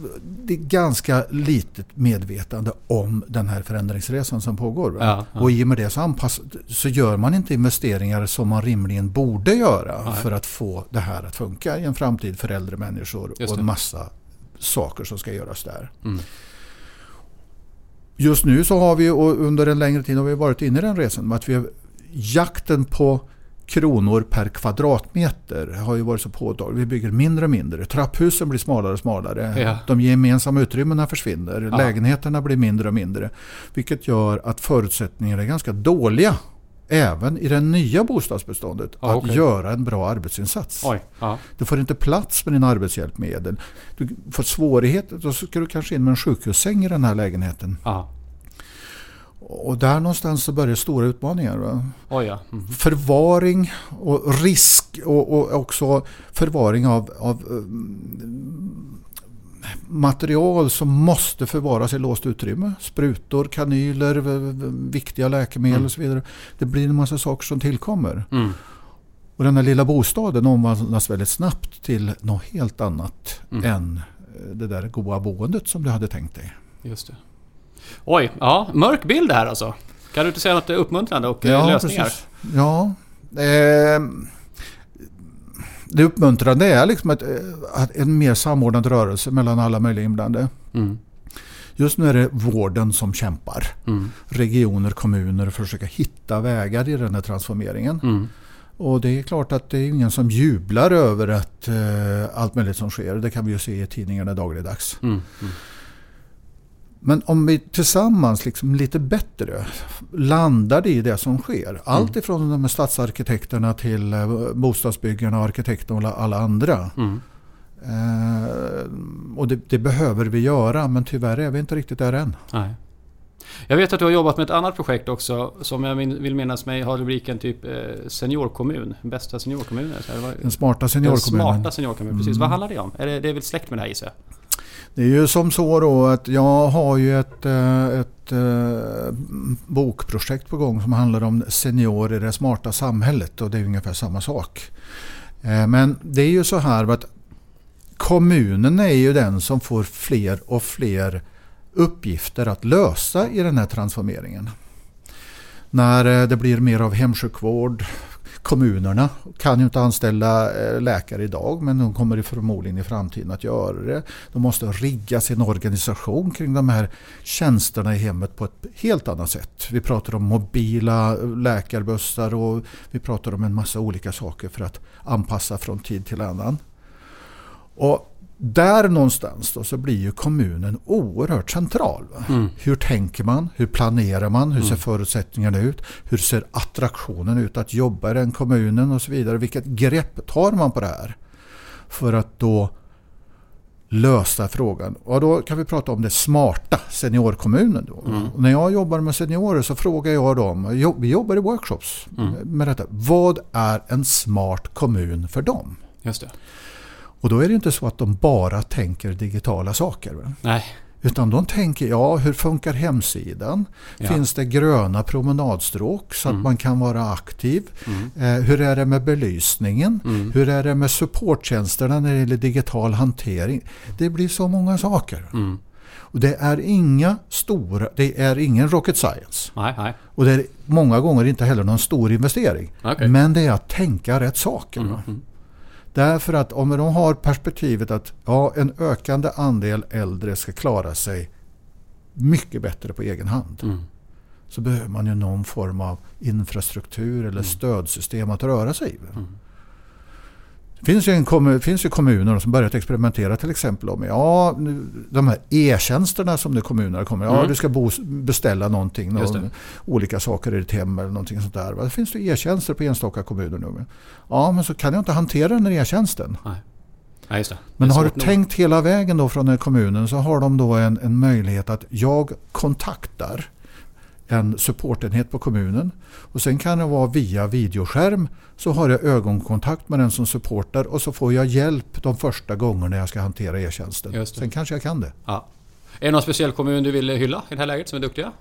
det är ganska litet medvetande om den här förändringsresan som pågår. Ja, ja. Och i och med det så, anpass, så gör man inte investeringar som man rimligen borde göra Nej. för att få det här att funka i en framtid för äldre människor och en massa saker som ska göras där. Mm. Just nu så har vi och under en längre tid har vi varit inne i den resan att vi har jakten på kronor per kvadratmeter har ju varit så påtagligt. Vi bygger mindre och mindre. Trapphusen blir smalare och smalare. Ja. De gemensamma utrymmena försvinner. Ja. Lägenheterna blir mindre och mindre. Vilket gör att förutsättningarna är ganska dåliga även i det nya bostadsbeståndet ja, att okay. göra en bra arbetsinsats. Oj, ja. Du får inte plats med dina arbetshjälpmedel. Du får svårigheter. Då ska du kanske in med en sjukhussäng i den här lägenheten. Ja. Och där någonstans så börjar stora utmaningar. Oh ja. mm. Förvaring och risk och, och också förvaring av, av um, material som måste förvaras i låst utrymme. Sprutor, kanyler, viktiga läkemedel mm. och så vidare. Det blir en massa saker som tillkommer. Mm. Och den här lilla bostaden omvandlas väldigt snabbt till något helt annat mm. än eh, det där goa boendet som du hade tänkt dig. Just det. Oj, ja, mörk bild här alltså. Kan du inte säga något uppmuntrande och ja, lösningar? Precis. Ja, eh, det uppmuntrande är liksom ett, en mer samordnad rörelse mellan alla möjliga inblandade. Mm. Just nu är det vården som kämpar. Mm. Regioner, kommuner försöker hitta vägar i den här transformeringen. Mm. Och det är klart att det är ingen som jublar över att uh, allt möjligt som sker. Det kan vi ju se i tidningarna dagligdags. Mm, mm. Men om vi tillsammans liksom lite bättre landar i det som sker. Allt mm. ifrån de stadsarkitekterna till eh, bostadsbyggarna, arkitekterna och alla andra. Mm. Eh, och det, det, behöver vi göra men tyvärr är vi inte riktigt där än. Nej. Jag vet att du har jobbat med ett annat projekt också som jag vill minnas mig har rubriken typ eh, Seniorkommun. Bästa seniorkommunen. Den smarta seniorkommunen. Den smarta seniorkommunen, precis. Mm. Vad handlar det om? Är det, det är väl släkt med det här gissar jag? Det är ju som så då att jag har ju ett, eh, ett, eh, bokprojekt på gång som handlar om seniorer i det smarta samhället och det är ungefär samma sak. Eh, men det är ju så här att kommunen är ju den som får fler och fler uppgifter att lösa i den här transformeringen. När det blir mer av hemsjukvård, kommunerna kan ju inte anställa eh, läkare idag men de kommer förmodligen i framtiden att göra det. De måste rigga sin organisation kring de här tjänsterna i hemmet på ett helt annat sätt. Vi pratar om mobila eh, läkarbussar och vi pratar om en massa olika saker för att anpassa från tid till annan. Och där någonstans då så blir ju kommunen oerhört central. Mm. Hur tänker man? Hur planerar man? Hur ser mm. förutsättningarna ut? Hur ser attraktionen ut att jobba i den kommunen och så vidare? Vilket grepp tar man på det här? För att då lösa frågan. Och då kan vi prata om det smarta seniorkommunen. Då. Mm. när jag jobbar med seniorer så frågar jag dem, vi jobbar i workshops mm. med detta. Vad är en smart kommun för dem? Just det. Och då är det inte så att de bara tänker digitala saker. Nej. Utan de tänker, ja hur funkar hemsidan? Ja. Finns det gröna promenadstråk så mm. att man kan vara aktiv? Mm. Eh, hur är det med belysningen? Mm. Hur är det med supporttjänsterna när det gäller digital hantering? Det blir så många saker. Mm. Och det är inga stora, det är ingen rocket science. Nej, nej. Och det är många gånger inte heller någon stor investering. Okay. Men det är att tänka rätt saker. Därför att om de har perspektivet att ja, en ökande andel äldre ska klara sig mycket bättre på egen hand. Mm. Så behöver man ju någon form av infrastruktur eller mm. stödsystem att röra sig i. Mm. Det finns ju, en, finns ju kommuner som börjat experimentera till exempel om ja, de här e-tjänsterna som nu kommunerna kommer. Ja, mm. du ska bo, beställa någonting, någon, olika saker i ditt hem eller någonting sånt där. Det finns ju e-tjänster på enstaka kommuner nu. Ja, men så kan jag inte hantera den här e-tjänsten. Nej. Ja, men har du nog. tänkt hela vägen då från den kommunen så har de då en, en möjlighet att jag kontaktar en supportenhet på kommunen. Och sen kan det vara via videoskärm så har jag ögonkontakt med den som supportar och så får jag hjälp de första gångerna jag ska hantera e-tjänsten. Sen kanske jag kan det. Ja. Är det någon speciell kommun du vill hylla i det här läget som är duktiga?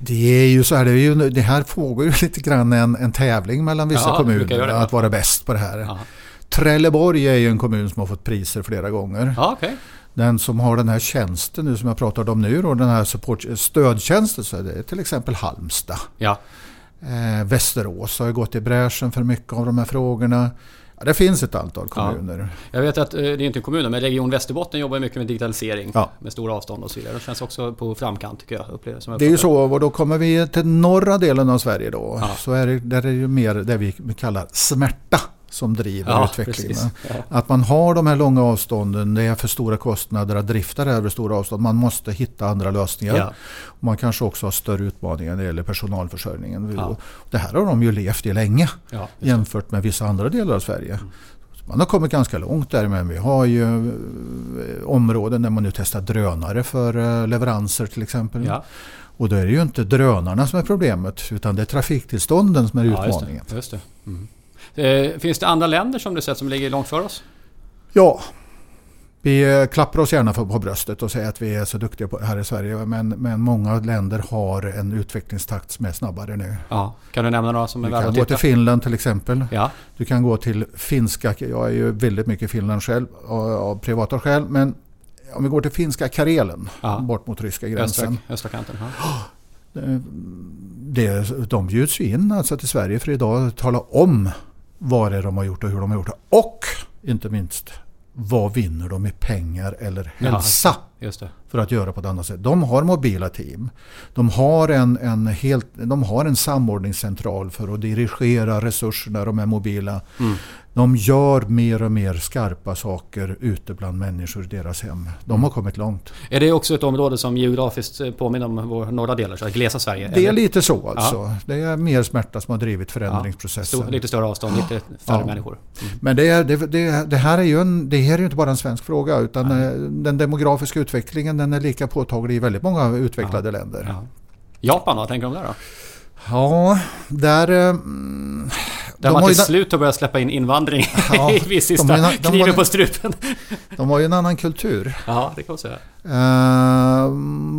Det är ju så här, det, ju, det här pågår ju <laughs> lite grann en, en tävling mellan vissa ja, kommuner att vara bäst på det här. Ja. Trelleborg är ju en kommun som har fått priser flera gånger. Ja, okay den som har den här tjänsten nu som jag pratade om nu och den här support, stödtjänsten så är det till exempel Halmstad. Ja. Eh, Västerås har ju gått i bräschen för mycket av de här frågorna. Ja, det finns ett antal kommuner. Ja. Jag vet att, eh, det är inte kommuner, men Region Västerbotten jobbar mycket med digitalisering. Ja. Med stora avstånd och så vidare. Det känns också på framkant tycker jag. Upplever, som jag det är ju så, och då kommer vi till norra delen av Sverige då. Så är det, där är det mer det vi kallar smärta som driver ja, utvecklingen. Ja. Att man har de här långa avstånden, det är för stora kostnader att drifta det över stora avstånd. Man måste hitta andra lösningar. Ja. Man kanske också har större utmaningar när det gäller personalförsörjningen. Det här har de ju levt i länge jämfört med vissa andra delar av Sverige. Mm. Man har kommit ganska långt där men vi har ju eh, områden där man nu testar drönare för eh, leveranser till exempel. Och då är det ju inte drönarna som är problemet utan det är trafiktillstånden som är utmaningen. Just det, just det. Mm. Eh, finns det andra länder som du sett som ligger långt för oss? Ja. Vi klappar oss gärna på bröstet och säger att vi är så duktiga här i Sverige. Men, men många länder har en utvecklingstakt som är snabbare nu. Ja. Kan du nämna några som är värda att? Du kan gå till Finland till exempel. Ja. Du kan gå till finska. Jag är ju väldigt mycket i Finland själv av privata skäl. Men om vi går till finska Karelen ja. bort mot ryska gränsen. Östra, östra kanten. Det, <gasps> det, de bjuds in alltså till Sverige för idag att tala om vad det är de har gjort och hur de har gjort det. Och inte minst, vad vinner de i pengar eller hälsa Just det. för att göra på ett annat sätt. De har mobila team. De har en, en, helt, de har en samordningscentral för att dirigera resurserna när de är mobila. Mm. De gör mer och mer skarpa saker ute bland människor i deras hem. De har kommit långt. Är det också ett område som geografiskt påminner om vår norra del, så glesa Sverige? Det är eller? lite så alltså. Det är mer smärta som har drivit förändringsprocessen. Stor, lite större avstånd, lite färre Ja. människor. Mm. Men det, är, det, det, det, här är ju en, det här är inte bara en svensk fråga utan eh, den demografiska utvecklingen den är lika påtaglig i väldigt många utvecklade länder. Ja. Japan, vad tänker du om det då? Ja, där... eh, mm, Där de man ju till slut har börjat släppa in invandring <laughs> Ja, vid de sista de har kniven på strupen. De har ju en annan kultur. Ja, det kan man säga. Eh,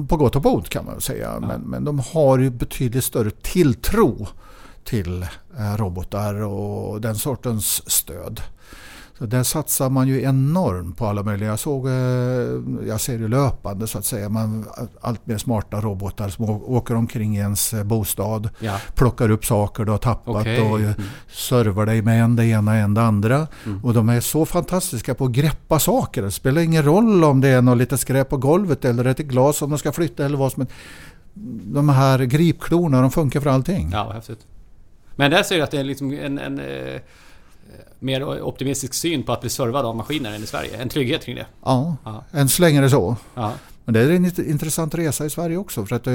på gott och på ont kan man säga. Men, men de har ju betydligt större tilltro till eh, robotar och den sortens stöd. Så där satsar man ju enormt på alla möjliga. Jag såg, eh, jag ser det löpande så att säga, man, allt mer smarta robotar som åker omkring i ens eh, bostad, Ja. plockar upp saker du har tappat Okej. och eh, Mm. servar dig med en det ena en det andra. Mm. Och de är så fantastiska på att greppa saker. Det spelar ingen roll om det är något litet skräp på golvet eller ett glas som de ska flytta eller vad som helst. De här gripklorna, de funkar för allting. Ja, häftigt. Men där ser du att det är liksom en, en mer optimistisk syn på att bli servad av maskiner än i Sverige. En trygghet kring det. Ja, Ja. än så länge är det så. Ja. Men det är en int- intressant resa i Sverige också. För att eh,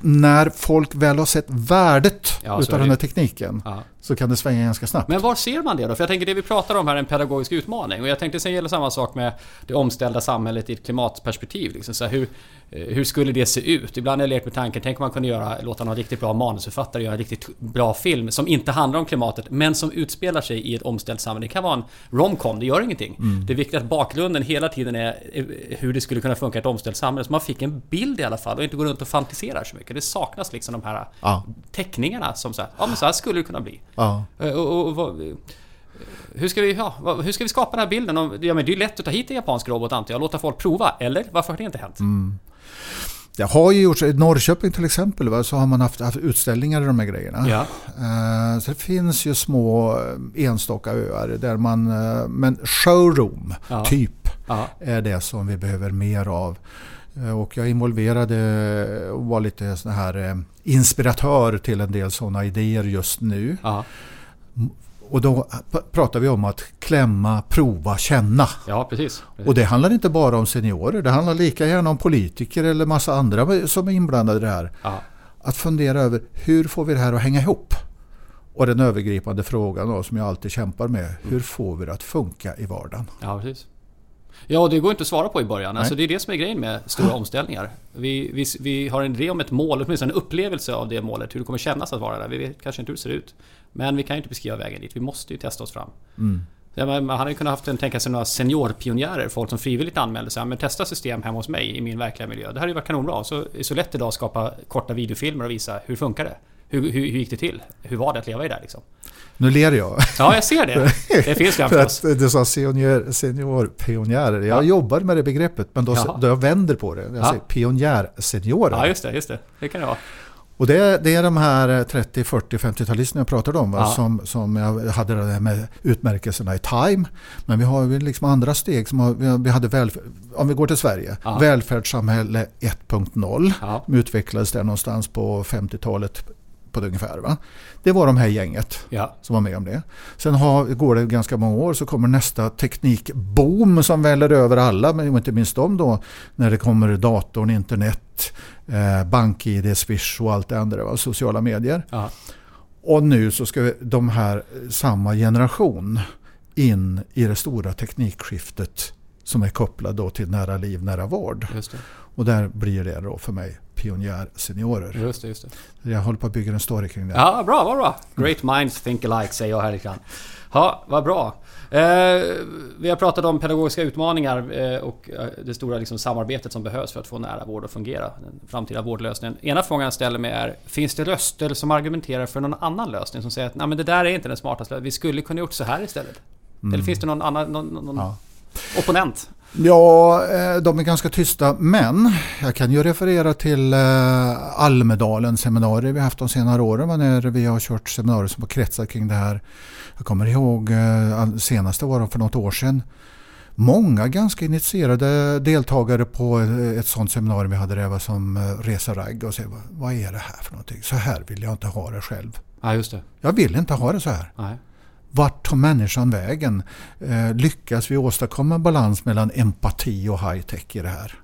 när folk väl har sett värdet Ja, utav den här tekniken Ja. Så kan det svänga ganska snabbt. Men var ser man det då? För jag tänker det vi pratar om här är en pedagogisk utmaning. Och jag tänkte sen gäller samma sak med det omställda samhället i ett klimatperspektiv. Liksom. Så här, hur, eh, hur skulle det se ut? Ibland har jag lekt med tanken, tänk om man kunde göra, låta någon riktigt bra manusförfattare göra en riktigt bra film som inte handlar om klimatet men som utspelar sig i ett omställt samhälle. Det kan vara en romcom, det gör ingenting. Det är viktigt att bakgrunden hela tiden är eh, hur det skulle kunna funka i ett omställt samhälle. Så man fick en bild i alla fall och inte går runt och fantiserar så mycket. Det saknas liksom de här Ja. teckningarna som så här, ja men så här skulle det kunna bli. Ja. Eh, Och, och, och, hur, ska vi, ja, hur ska vi skapa den här bilden? Ja, men det är ju lätt att ta hit en japansk robot antar jag låta folk prova. Eller? Varför har det inte hänt? Mm. Det har ju gjorts, i Norrköping till exempel, va, så har man haft, haft utställningar i de här grejerna. Ja. Eh, så det finns ju små eh, enstaka öar där man, eh, men showroom Ja. typ Ja. är det som vi behöver mer av. Eh, Och jag involverade och var lite sån här eh, inspiratör till en del sådana idéer just nu. Ja. Och då pratar vi om att klämma, prova, känna. ja, precis. Och det handlar inte bara om seniorer, det handlar lika gärna om politiker eller massa andra som är inblandade i det här. Ja. Att fundera över hur får vi det här att hänga ihop? Och den övergripande frågan då, som jag alltid kämpar med, hur får vi det att funka i vardagen? ja, precis. Ja, det går inte att svara på i början. Alltså, det är det som är grejen med stora omställningar. Vi, vi, vi har en idé om ett mål, åtminstone en upplevelse av det målet. Hur det kommer kännas att vara där. Vi vet kanske inte hur det ser ut. Men vi kan ju inte beskriva vägen dit. Vi måste ju testa oss fram. Mm. Man hade ju kunnat haft en, tänka sig några seniorpionjärer, folk som frivilligt anmälde sig. Men testa system hemma hos mig i min verkliga miljö. Det hade ju varit kanonbra. Så, är så lätt idag att skapa korta videofilmer och visa hur funkar det? Hur, hur, hur gick det till? Hur var det att leva i det liksom? Nu ler jag. Ja, jag ser det. Det finns För framför oss. du sa senior, seniorpionjärer. Jag Ja. jobbar med det begreppet men då, Jaha. då jag vänder på det. Jag Ja. säger pionjärseniorer. Ja, just det. Just det. Det kan det vara. Och det, det är de här eh, 30, 40, 50-talisterna jag pratade om. Va? Ja. Som, som jag hade det där med utmärkelserna i Time. Men vi har ju liksom andra steg. Som har, vi hade väl, om vi går till Sverige. Ja. Välfärdssamhälle 1.0. Ja. Utvecklades där någonstans på 50-talet på det ungefär. Va? Det var de här gänget Ja. som var med om det. Sen har, går det ganska många år så kommer nästa teknikboom som väller över alla, men inte minst dem då, när det kommer datorn, internet, eh, bank-id, swish och allt det andra, va? sociala medier. Ja. Och nu så ska de här, samma generation, in i det stora teknikskiftet som är kopplat då till nära liv, nära vård. Och där blir det då för mig pionjärseniorer. Just det, just det. Jag håller på att bygga en story kring det. Ja, bra, vad bra. Great minds think alike, säger jag här lite grann. Ja, vad bra. Eh, vi har pratat om pedagogiska utmaningar eh, och eh, det stora liksom, samarbetet som behövs för att få nära vård att fungera. Den framtida vårdlösningen. Ena frågan jag ställer mig är, finns det röster som argumenterar för någon annan lösning? Som säger att Nej, men det där är inte den smartaste lösningen. Vi skulle kunna gjort så här istället. Eller finns det någon annan någon, någon Ja. opponent? Ja, eh, de är ganska tysta. Men jag kan ju referera till eh, Almedalen seminarier vi haft de senare åren. När vi har kört seminarier som har kretsat kring det här. Jag kommer ihåg eh, senaste var för något år sedan. många ganska initierade deltagare på ett sånt seminarium vi hade var som Resa Ragg och säger vad är det här för någonting? Så här vill jag inte ha det själv. Ja, just det. Jag vill inte ha det så här. Nej. Vart tar människan vägen? Eh, lyckas vi åstadkomma balans mellan empati och high-tech i det här?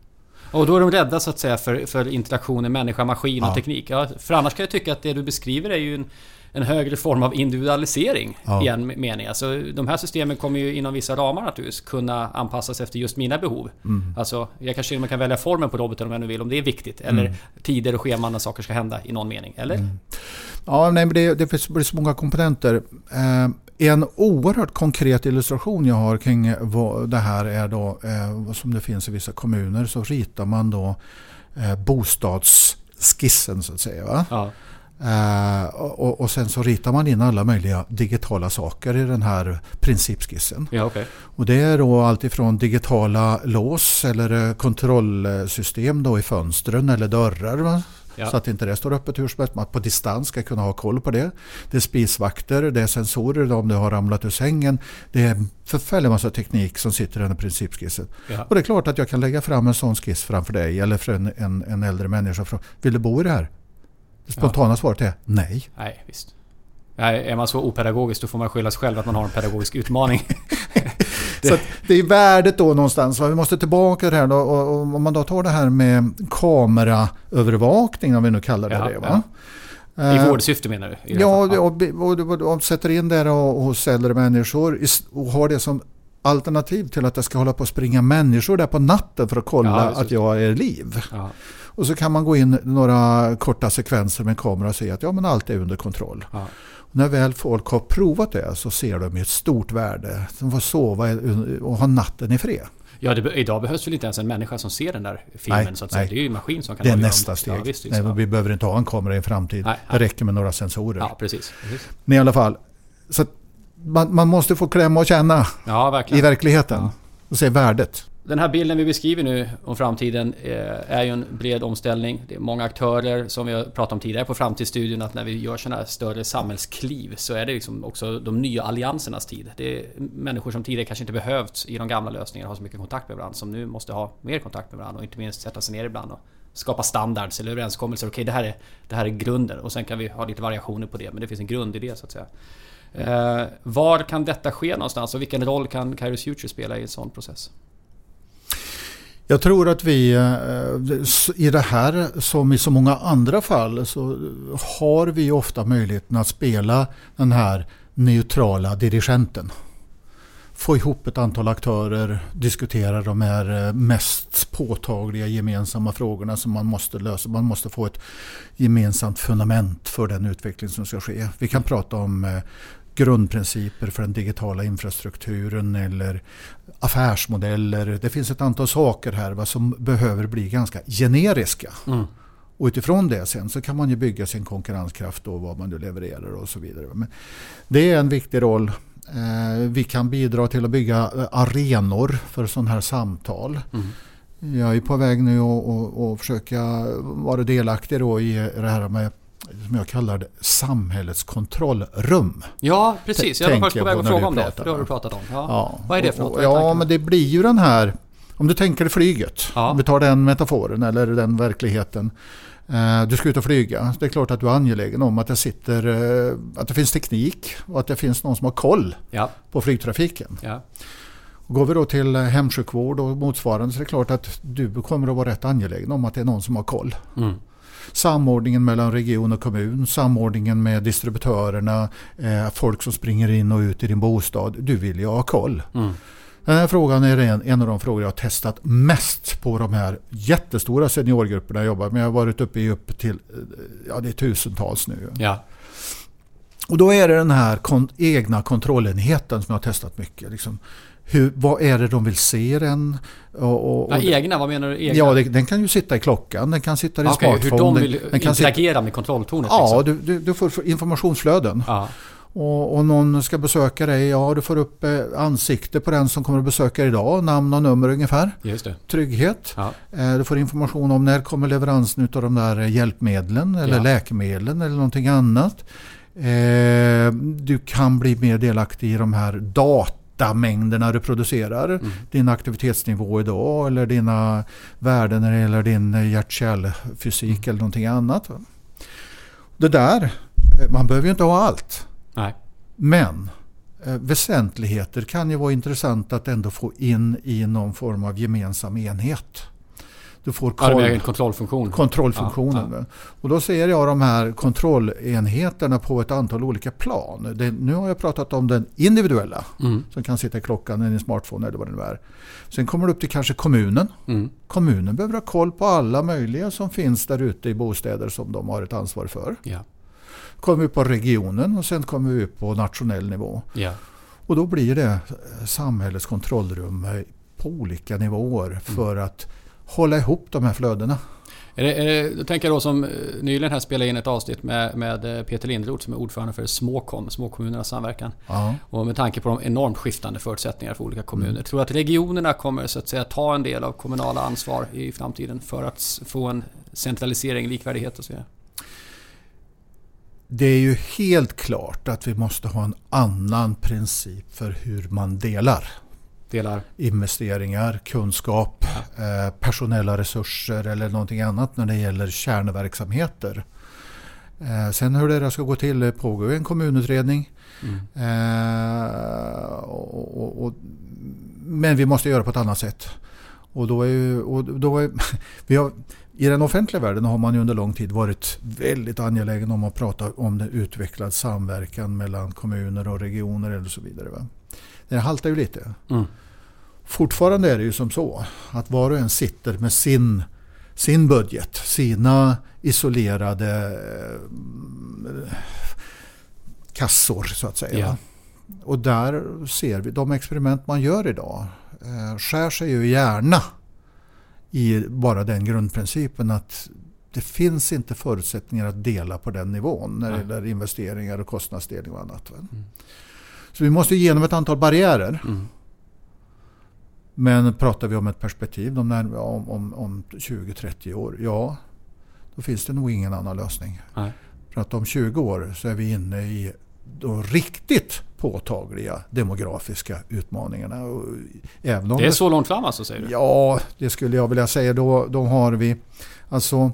Och då är de rädda så att säga för, för interaktionen människa-maskin och ja. teknik. Ja, för annars kan jag tycka att det du beskriver är ju en, en högre form av individualisering ja. i en mening. Alltså, de här systemen kommer ju inom vissa ramar naturligtvis kunna anpassas efter just mina behov. Mm. Alltså, jag kanske man kan välja formen på roboten om jag nu vill, om det är viktigt. Eller mm. tider och scheman när saker ska hända i någon mening. Eller? Mm. Ja, nej, men det, det finns så många komponenter. Eh, en oerhört konkret illustration jag har kring vad det här är då, eh, som det finns i vissa kommuner, så ritar man då eh, bostadsskissen så att säga. Va? Ja. Uh, och, och, sen så ritar man in alla möjliga digitala saker i den här principskissen. Ja, okay. Och det är då alltifrån digitala lås eller kontrollsystem då i fönstren eller dörrar. Ja. Så att inte det står öppet hur som helst. Man på distans ska kunna ha koll på det. Det är spisvakter, det är sensorer om du har ramlat ur sängen. Det är en förfärlig massa teknik som sitter i den här principskissen. Ja. Och det är klart att jag kan lägga fram en sån skiss framför dig eller för en, en, en äldre människa. Vill du bo i det här? Det spontana ja. svaret är nej. Nej, visst. är man så opedagogisk då får man skylla sig själv att man har en pedagogisk utmaning. <laughs> Så det är värdet då någonstans. Vi måste tillbaka till det här då, och, om man då tar det här med kameraövervakning, om vi nu kallar det ja, det. Va? Ja. I vårdsyfte menar du? Ja, och, och, och, och, sätter in det hos äldre människor och har det som alternativ till att det ska hålla på att springa människor där på natten för att kolla ja, att jag är liv. Ja. Och så kan man gå in några korta sekvenser med en kamera och se att ja, men allt är under kontroll. Ja. När väl folk har provat det så ser de ett stort värde. De får sova och ha natten i fred. Ja, det, idag behövs väl inte ens en människa som ser den där filmen nej, så att säga. Det är ju en maskin som kan Det är nästa steg. Ja, visst, nej, vi behöver inte ha en kamera i en framtid. Nej, det räcker med några sensorer. Ja, precis. precis. Men i alla fall. Så man, man, måste få klämma och känna ja, i verkligheten. Ja. Och se värdet. Den här bilden vi beskriver nu om framtiden eh, är ju en bred omställning. Det är många aktörer som vi har pratat om tidigare på Framtidsstudion att när vi gör sådana här större samhällskliv så är det liksom också de nya alliansernas tid. Det är människor som tidigare kanske inte behövt i de gamla lösningarna ha så mycket kontakt med varandra som nu måste ha mer kontakt med varandra och inte minst sätta sig ner ibland och skapa standards eller överenskommelser. Okej, det, här är, det här är grunden och sen kan vi ha lite variationer på det men det finns en grundidé så att säga. Eh, var kan detta ske någonstans och vilken roll kan Kairos Future spela i en sån process? Jag tror att vi eh, i det här som i så många andra fall så har vi ofta möjligheten att spela den här neutrala dirigenten. Få ihop ett antal aktörer, diskutera de här eh, mest påtagliga gemensamma frågorna som man måste lösa. Man måste få ett gemensamt fundament för den utveckling som ska ske. Vi kan prata om eh, grundprinciper för den digitala infrastrukturen eller affärsmodeller. Det finns ett antal saker här va, som behöver bli ganska generiska. Mm. Och utifrån det sen så kan man ju bygga sin konkurrenskraft och vad man nu levererar och så vidare. Men det är en viktig roll. Eh, vi kan bidra till att bygga eh, arenor för sådana här samtal. Mm. Jag är på väg nu att försöka vara delaktig i det här med som jag kallar det, samhällets kontrollrum. Ja, precis. Jag var först på väg att fråga om det. För det har du pratat om. Ja. ja. Vad är det för något? Ja, men det blir ju den här... Om du tänker flyget, ja. om vi tar den metaforen eller den verkligheten. Eh, du ska ut och flyga. Det är klart att du är angelägen om att det, sitter, eh, att det finns teknik och att det finns någon som har koll ja. på flygtrafiken. Ja. Går vi då till hemsjukvård och motsvarande så är det klart att du kommer att vara rätt angelägen om att det är någon som har koll. Mm samordningen mellan region och kommun, samordningen med distributörerna, eh, folk som springer in och ut i din bostad. Du vill ju ha koll. Mm. Den här frågan är en, en av de frågor jag har testat mest på de här jättestora seniorgrupperna jag jobbar med. Jag har varit uppe i upp till eh, ja, det är tusentals nu. Ja. Och då är det den här kon egna kontrollenheten som jag har testat mycket. Liksom, hur, vad är det de vill se den? Och, och, ja, egna, vad menar du? Egna? Ja, det, den kan ju sitta i klockan, den kan sitta i okay, smartphone. Hur de vill den, interagera sitta, med kontrolltornet? Ja, liksom. du, du, du, får informationsflöden. Ja. Och, och någon ska besöka dig, ja du får upp eh, ansikte på den som kommer att besöka dig idag, namn och nummer ungefär. Just det. Trygghet. Ja. Eh, du får information om när kommer leveransen av de där hjälpmedlen eller ja. läkemedlen eller någonting annat. Eh, du kan bli mer delaktig i de här data datamängderna du producerar. Mm. Din aktivitetsnivå idag eller dina värden när det gäller din hjärt-kärlfysik mm. eller någonting annat. Det där, eh, man behöver ju inte ha allt. Nej. Men eh, väsentligheter kan ju vara intressant att ändå få in i någon form av gemensam enhet. Du får koll, kontrollfunktion. kontrollfunktionen. Ja, ja. Och då ser jag de här kontrollenheterna på ett antal olika plan. Det, nu har jag pratat om den individuella mm. som kan sitta i klockan i en smartphone eller vad det nu är. Sen kommer det upp till kanske kommunen. Mm. Kommunen behöver ha koll på alla möjliga som finns där ute i bostäder som de har ett ansvar för. Ja. Kommer vi på regionen och sen kommer vi upp på nationell nivå. Ja. Och då blir det samhällets kontrollrum på olika nivåer mm. för att hålla ihop de här flödena. Är det, är det, jag tänker då som eh, nyligen här spelade in ett avsnitt med, med eh, Peter Lindroth som är ordförande för Småkom, Småkommunernas samverkan. Ja. Och med tanke på de enormt skiftande förutsättningarna för olika kommuner. Mm. Tror du att regionerna kommer så att säga ta en del av kommunala ansvar i framtiden för att få en centralisering, likvärdighet och så vidare? Det är ju helt klart att vi måste ha en annan princip för hur man delar delar? Investeringar, kunskap, ja. eh, personella resurser eller någonting annat när det gäller kärnverksamheter. Eh, sen hur det ska gå till det pågår en kommunutredning. Mm. Eh, och, och, och, men vi måste göra på ett annat sätt. Och då är, ju, och då är, <laughs> vi har, I den offentliga världen har man ju under lång tid varit väldigt angelägen om att prata om det utvecklad samverkan mellan kommuner och regioner eller så vidare. Va? Det haltar ju lite. Mm. Fortfarande är det ju som så att var och en sitter med sin, sin budget, sina isolerade eh, kassor så att säga. Ja. Och där ser vi, de experiment man gör idag eh, skär sig ju gärna i bara den grundprincipen att det finns inte förutsättningar att dela på den nivån när det gäller investeringar och kostnadsdelning och annat. Mm. Så vi måste igenom ett antal barriärer. Mm. Men pratar vi om ett perspektiv om, om, om, om 20-30 år, ja, då finns det nog ingen annan lösning. Nej. För att om 20 år så är vi inne i de riktigt påtagliga demografiska utmaningarna. Även om det är så långt fram alltså säger du? Ja, det skulle jag vilja säga. Då, då har vi alltså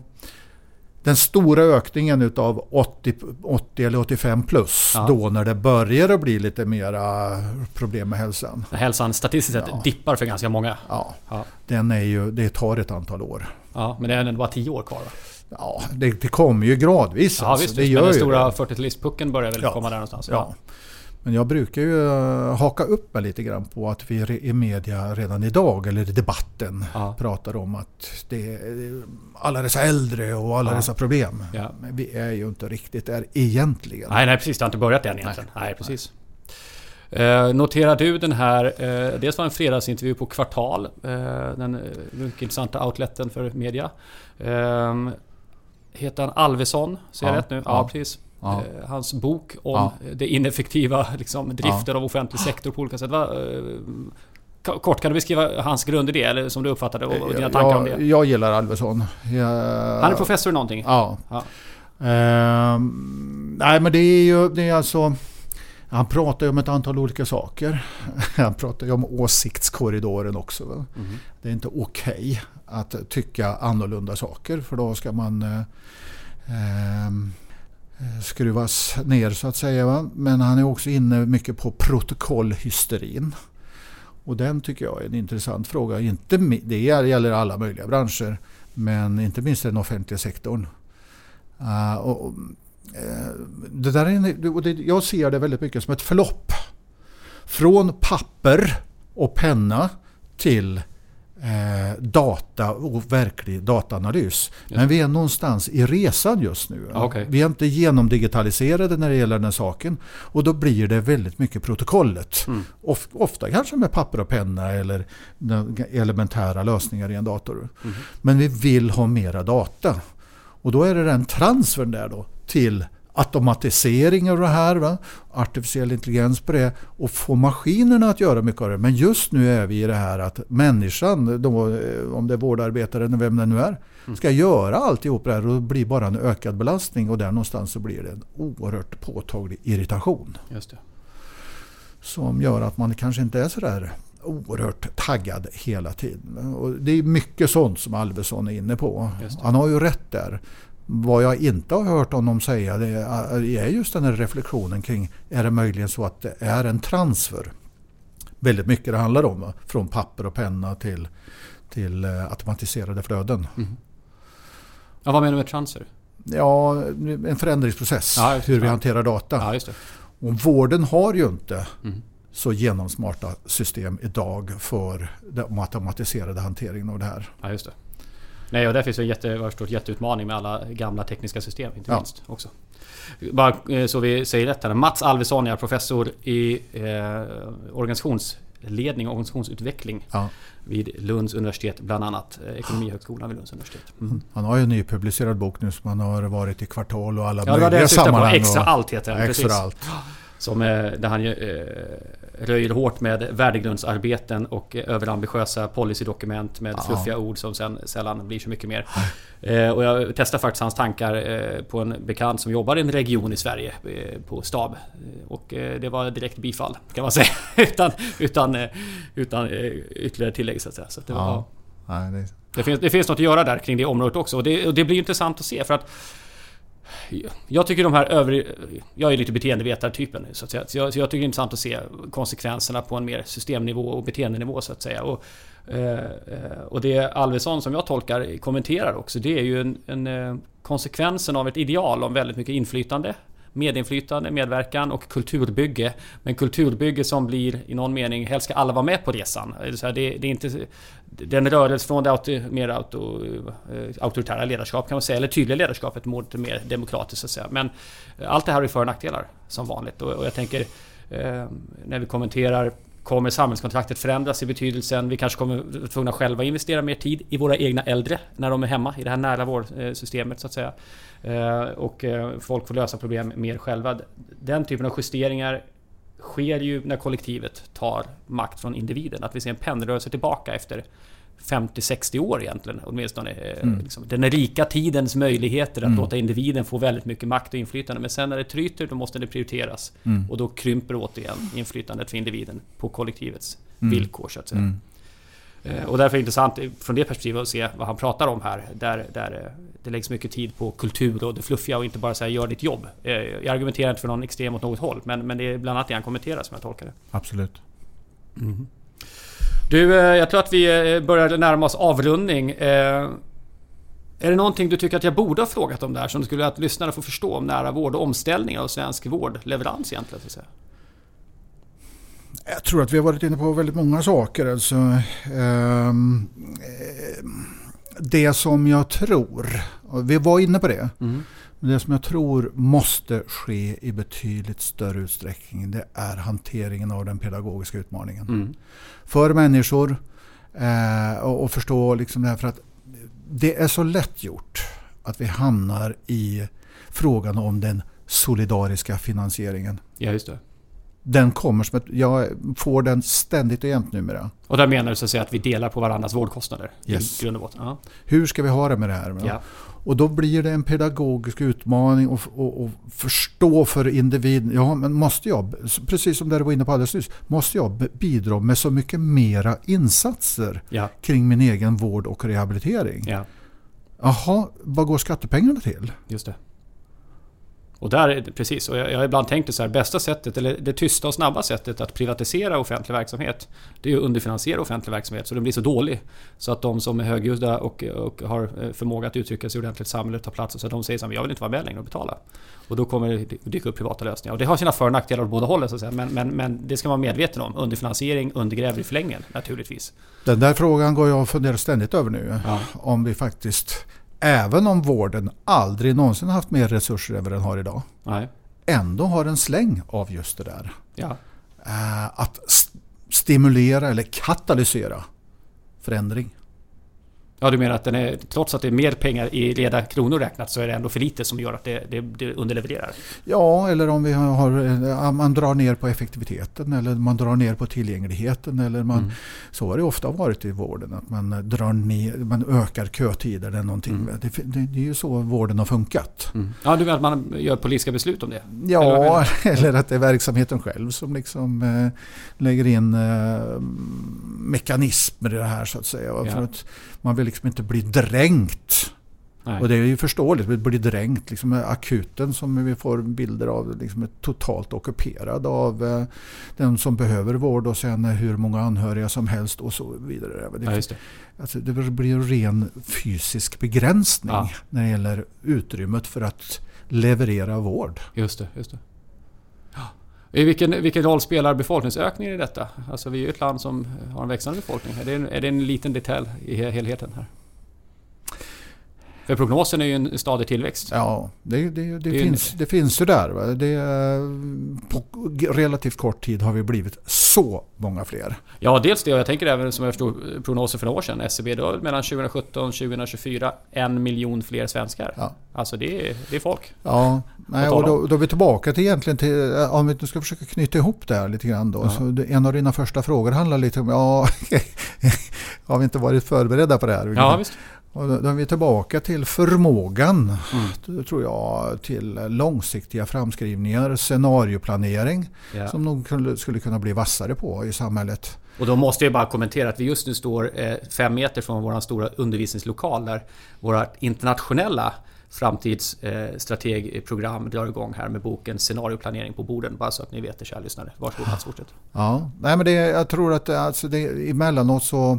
den stora ökningen utav 80, 80 eller 85 plus. Ja. Då när det börjar att bli lite mera problem med hälsan. Hälsan statistiskt sett ja. dippar för ganska många. Ja, ja. Den är ju, det tar ett antal år. Ja, men det är ändå bara 10 år kvar va? Ja, det, det kommer ju gradvis. Ja, alltså. visst, det visst, gör men den stora 40-talistpucken börjar väl komma där någonstans? Ja. Men jag brukar ju eh, haka upp mig lite grann på att vi i media redan idag, eller i debatten, ja. pratar om att det är alla dessa äldre och alla ja. dessa problem. Ja. Men vi är ju inte riktigt där egentligen. Nej, nej precis. Det har inte börjat än egentligen. Nej, nej precis. Eh, noterar du den här, eh, dels var en fredagsintervju på Kvartal, eh, den eh, mycket intressanta outleten för media. Eh, heter han Alvesson, säger jag rätt nu? Ja, precis. Ja. Eh, hans bok om ja. det ineffektiva liksom, driften av offentlig sektor på olika sätt. Va, eh, Kort, kan du beskriva hans grund i det? Eller som du uppfattade och dina tankar jag, om det? Jag gillar Alvesson. Jag, Han är professor i någonting? Ja. ja. Ehm, nej men det är ju det är alltså... Han pratar ju om ett antal olika saker. <laughs> Han pratar ju om åsiktskorridoren också. Mm. Det är inte okej okay att tycka annorlunda saker för då ska man eh, ehm, Eh, Eh, skruvas ner så att säga. Va? Men han är också inne mycket på protokollhysterin. Och den tycker jag är en intressant fråga. Inte, det gäller alla möjliga branscher. Men inte minst den offentliga sektorn. Uh, och, uh, det där är, och det, jag ser det väldigt mycket som ett förlopp. Från papper och penna till eh, data och verklig dataanalys. Ja. Men vi är någonstans i resan just nu. Okay. Vi är inte genomdigitaliserade när det gäller den saken. Och då blir det väldigt mycket protokollet. Mm. Of, ofta kanske med papper och penna eller elementära lösningar i en dator. Mm. Men vi vill ha mera data. Och då är det den transfern där då till automatisering av det här, va? artificiell intelligens på det och få maskinerna att göra mycket av det. Men just nu är vi i det här att människan, då, eh, om det är vårdarbetaren eller vem det nu är, mm. ska göra alltihop det här och det blir bara en ökad belastning och där någonstans så blir det en oerhört påtaglig irritation. Just det. som gör att man kanske inte är sådär oerhört taggad hela tiden. Och det är mycket sånt som Alvesson är inne på. Han har ju rätt där. Vad jag inte har hört honom säga det är just den här reflektionen kring är det möjligen så att det är en transfer? Väldigt mycket det handlar om. Från papper och penna till, till eh, automatiserade flöden. Mm. Ja, vad menar du med transfer? Ja, en förändringsprocess. Ja, hur vi hanterar data. Ja. Och vården har ju inte mm. så genomsmarta system idag för den automatiserade hanteringen av det här. Ja, just det. Nej, och där finns en jätte, förstår, jätteutmaning med alla gamla tekniska system inte minst. Också. Bara eh, så vi säger rätt här. Mats Alvesson är professor i eh, organisationsledning och organisationsutveckling. Ja. Vid Lunds universitet bland annat. Eh, Ekonomihögskolan vid Lunds universitet. Mm. Han har ju en nypublicerad bok nu som han har varit i Kvartal och alla ja, möjliga sammanhang. Extra allt heter den. Extra allt. Som, eh, där han eh, röjer hårt med värdegrundsarbeten och överambitiösa policydokument med ja. fluffiga ord som sen sällan blir så mycket mer. Eh, och jag testade faktiskt hans tankar eh, på en bekant som jobbar i en region i Sverige eh, på stab. Och eh, det var direkt bifall kan man säga. <laughs> utan utan, eh, utan eh, ytterligare tillägg så att säga. Så det, var, ja. Det... Det, finns, det finns något att göra där kring det området också. Och det, och det blir intressant att se för att jag tycker de här övriga... Jag är lite beteendevetartypen så att säga. Så jag, så jag tycker det är intressant att se konsekvenserna på en mer systemnivå och beteendenivå så att säga. Och, eh, och det Alvesson som jag tolkar kommenterar också det är ju en, en eh, konsekvensen av ett ideal om väldigt mycket inflytande medinflytande, medverkan och kulturbygge. Men kulturbygge som blir i någon mening, helst ska alla vara med på resan. Det, det är inte den rörelse från det auto, mer auto, eh, auktoritära ledarskap kan man säga, eller tydliga ledarskapet mot det mer demokratiskt så att säga. Men eh, allt det här har ju för och nackdelar som vanligt och, och jag tänker eh, när vi kommenterar Kommer samhällskontraktet förändras i betydelsen? Vi kanske kommer vara tvungna själva investera mer tid i våra egna äldre när de är hemma i det här nära vårdsystemet så att säga. Eh, och eh, folk får lösa problem mer själva. Den typen av justeringar sker ju när kollektivet tar makt från individen. Att vi ser en pendelrörelse tillbaka efter 50-60 år egentligen åtminstone. Eh, mm. Liksom, den rika tidens möjligheter att mm. låta individen få väldigt mycket makt och inflytande. Men sen när det tryter då måste det prioriteras. Mm. Och då krymper återigen inflytandet för individen på kollektivets mm. villkor så att säga. Mm. Eh, och därför är det intressant från det perspektivet att se vad han pratar om här. Där, där eh, det läggs mycket tid på kultur och det fluffiga och inte bara säga gör ditt jobb. Jag argumenterar inte för någon extrem åt något håll men, men det är bland annat det han kommenterar som jag tolkar det. Absolut. Mm. Du, eh, jag tror att vi eh, börjar närma oss avrundning. Eh, är det någonting du tycker att jag borde ha frågat om där som du skulle att lyssnare får förstå om nära vård och omställning av svensk vårdleverans egentligen? Så att säga? Jag tror att vi har varit inne på väldigt många saker. Alltså, eh, det som jag tror, vi var inne på det, mm. Men det som jag tror måste ske i betydligt större utsträckning det är hanteringen av den pedagogiska utmaningen. Mm. För människor eh, och, och, förstå liksom det här för att det är så lätt gjort att vi hamnar i frågan om den solidariska finansieringen. Ja, just det den kommer som ett, jag får den ständigt och jämt numera. Och där menar du så att, säga att vi delar på varandras vårdkostnader? Yes. I grund och botten. Ja. Hur ska vi ha det med det här? Ja. Och då blir det en pedagogisk utmaning att förstå för individen. Ja, men måste jag, precis som du var inne på alldeles nyss, måste jag bidra med så mycket mera insatser ja. kring min egen vård och rehabilitering? Ja. Jaha, vad går skattepengarna till? Just det. Och där, precis, och jag, jag har ibland tänkt det så här, bästa sättet, eller det tysta och snabba sättet att privatisera offentlig verksamhet, det är att underfinansiera offentlig verksamhet så den blir så dålig. Så att de som är högljudda och, och har eh, förmåga att uttrycka sig ordentligt i samhället tar plats. Så att de säger så här, jag vill inte vara med längre och betala. Och då kommer det dyka upp privata lösningar. Och det har sina för och nackdelar åt båda hållen så att säga. Men, men, men det ska man vara medveten om. Underfinansiering undergräver i förlängningen naturligtvis. Den där frågan går jag och funderar ständigt över nu. Ja. Om vi faktiskt även om vården aldrig någonsin haft mer resurser än vad den har idag, Nej. ändå har en släng av just det där. Ja. Eh, att st stimulera eller katalysera förändring. Ja, du menar att den är, trots att det är mer pengar i reda kronor räknat så är det ändå för lite som gör att det, det, det underlevererar? Ja, eller om vi har, man drar ner på effektiviteten eller man drar ner på tillgängligheten. Eller man, mm. Så har det ofta varit i vården, att man, drar ner, man ökar kötider eller någonting. Mm. Det, det, det, är ju så vården har funkat. Mm. Ja, du menar att man gör politiska beslut om det? Ja, eller, <laughs> eller att det är verksamheten själv som liksom eh, lägger in eh, mekanismer i det här så att säga. Ja. För att man vill liksom inte bli dränkt. Nej. Och det är ju förståeligt, vi blir dränkt. Liksom akuten som vi får bilder av liksom är totalt ockuperad av eh, den som behöver vård och sen hur många anhöriga som helst och så vidare. Det, ja, det. Alltså, det blir en ren fysisk begränsning ja. när det gäller utrymmet för att leverera vård. Just det. Just det. I vilken, vilken roll spelar befolkningsökningen i detta? Alltså vi är ju ett land som har en växande befolkning. Är det en, är det en liten detalj i helheten här? För prognosen är ju en stadig tillväxt. Ja, det, det, det, finns, en... det finns ju där. Det, på relativt kort tid har vi blivit så många fler. Ja, dels det och jag tänker även som jag förstod prognoser för några år sedan. SCB då mellan 2017 och 2024 en miljon fler svenskar. Ja. Alltså det är, det är folk. Ja, nej, och då, då är vi tillbaka till egentligen till, om vi nu ska försöka knyta ihop det här lite grann då. Ja. En av dina första frågor handlar lite om, ja, <laughs> har vi inte varit förberedda på det här? Ja, visst. Och då är vi tillbaka till förmågan, mm. tror jag, till långsiktiga framskrivningar, scenarioplanering ja. som nog skulle kunna bli vassare på i samhället. Och då måste jag bara kommentera att vi just nu står eh, fem meter från vår stora undervisningslokal där våra internationella framtidsstrategprogram drar igång här med boken Scenarioplanering på borden. Bara så att ni vet det kära lyssnare. Varsågod Mats, fortsätt. Ja, nej men det, jag tror att alltså det, emellanåt så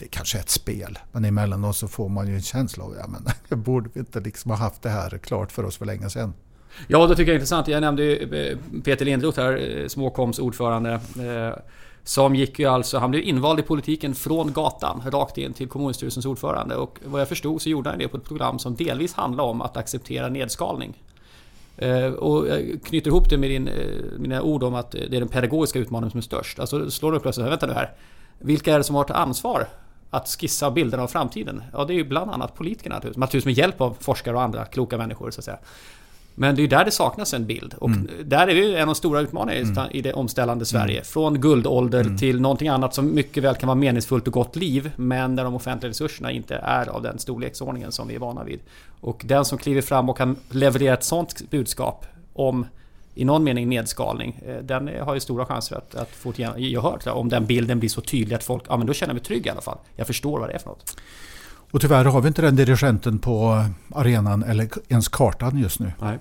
det kanske är ett spel, men emellanåt så får man ju en känsla av att men, <laughs> borde vi inte liksom ha haft det här klart för oss för länge sedan. Ja, det tycker jag är intressant. Jag nämnde ju eh, Peter Lindroth här, eh, Småkoms ordförande. Eh, som gick ju alltså, han blev invald i politiken från gatan rakt in till kommunstyrelsens ordförande. Och vad jag förstod så gjorde han det på ett program som delvis handlade om att acceptera nedskalning. Och jag knyter ihop det med din, mina ord om att det är den pedagogiska utmaningen som är störst. Alltså slår du upp plötsligt, vänta nu här. Vilka är det som har tagit ansvar att skissa bilderna av framtiden? Ja, det är ju bland annat politikerna naturligtvis. Naturligtvis med hjälp av forskare och andra kloka människor så att säga. Men det är ju där det saknas en bild. Och mm. där är vi en av de stora utmaningarna mm. i det omställande Sverige. Mm. Från guldålder mm. till någonting annat som mycket väl kan vara meningsfullt och gott liv. Men där de offentliga resurserna inte är av den storleksordningen som vi är vana vid. Och den som kliver fram och kan leverera ett sånt budskap om i någon mening nedskalning. Eh, den har ju stora chanser att, att få gehör. Om den bilden blir så tydlig att folk, ja men då känner jag mig trygg i alla fall. Jag förstår vad det är för något. Och tyvärr har vi inte den dirigenten på arenan eller ens kartan just nu. Nej.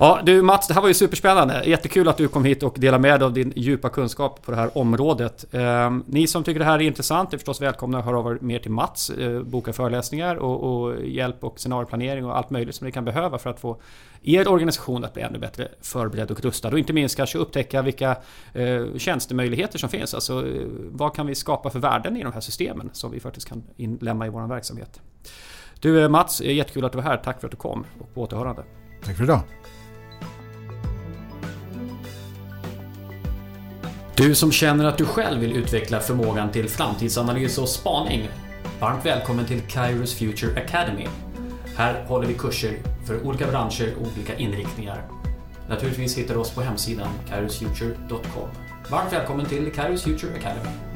Ja du Mats, det här var ju superspännande. Jättekul att du kom hit och delade med dig av din djupa kunskap på det här området. Eh, ni som tycker det här är intressant är förstås välkomna att höra av er mer till Mats. Eh, boka föreläsningar och, och, hjälp och scenarioplanering och allt möjligt som ni kan behöva för att få er organisation att bli ännu bättre förberedd och rustad. Och inte minst kanske upptäcka vilka eh, tjänstemöjligheter som finns. Alltså eh, vad kan vi skapa för värden i de här systemen som vi faktiskt kan inlämna i vår verksamhet. Du eh, Mats, eh, jättekul att du var här. Tack för att du kom och på återhörande. Tack för idag. Du som känner att du själv vill utveckla förmågan till framtidsanalys och spaning. Varmt välkommen till Kairos Future Academy. Här håller vi kurser för olika branscher och olika inriktningar. Naturligtvis hittar du oss på hemsidan kairosfuture.com. Varmt välkommen till Kairos Future Academy.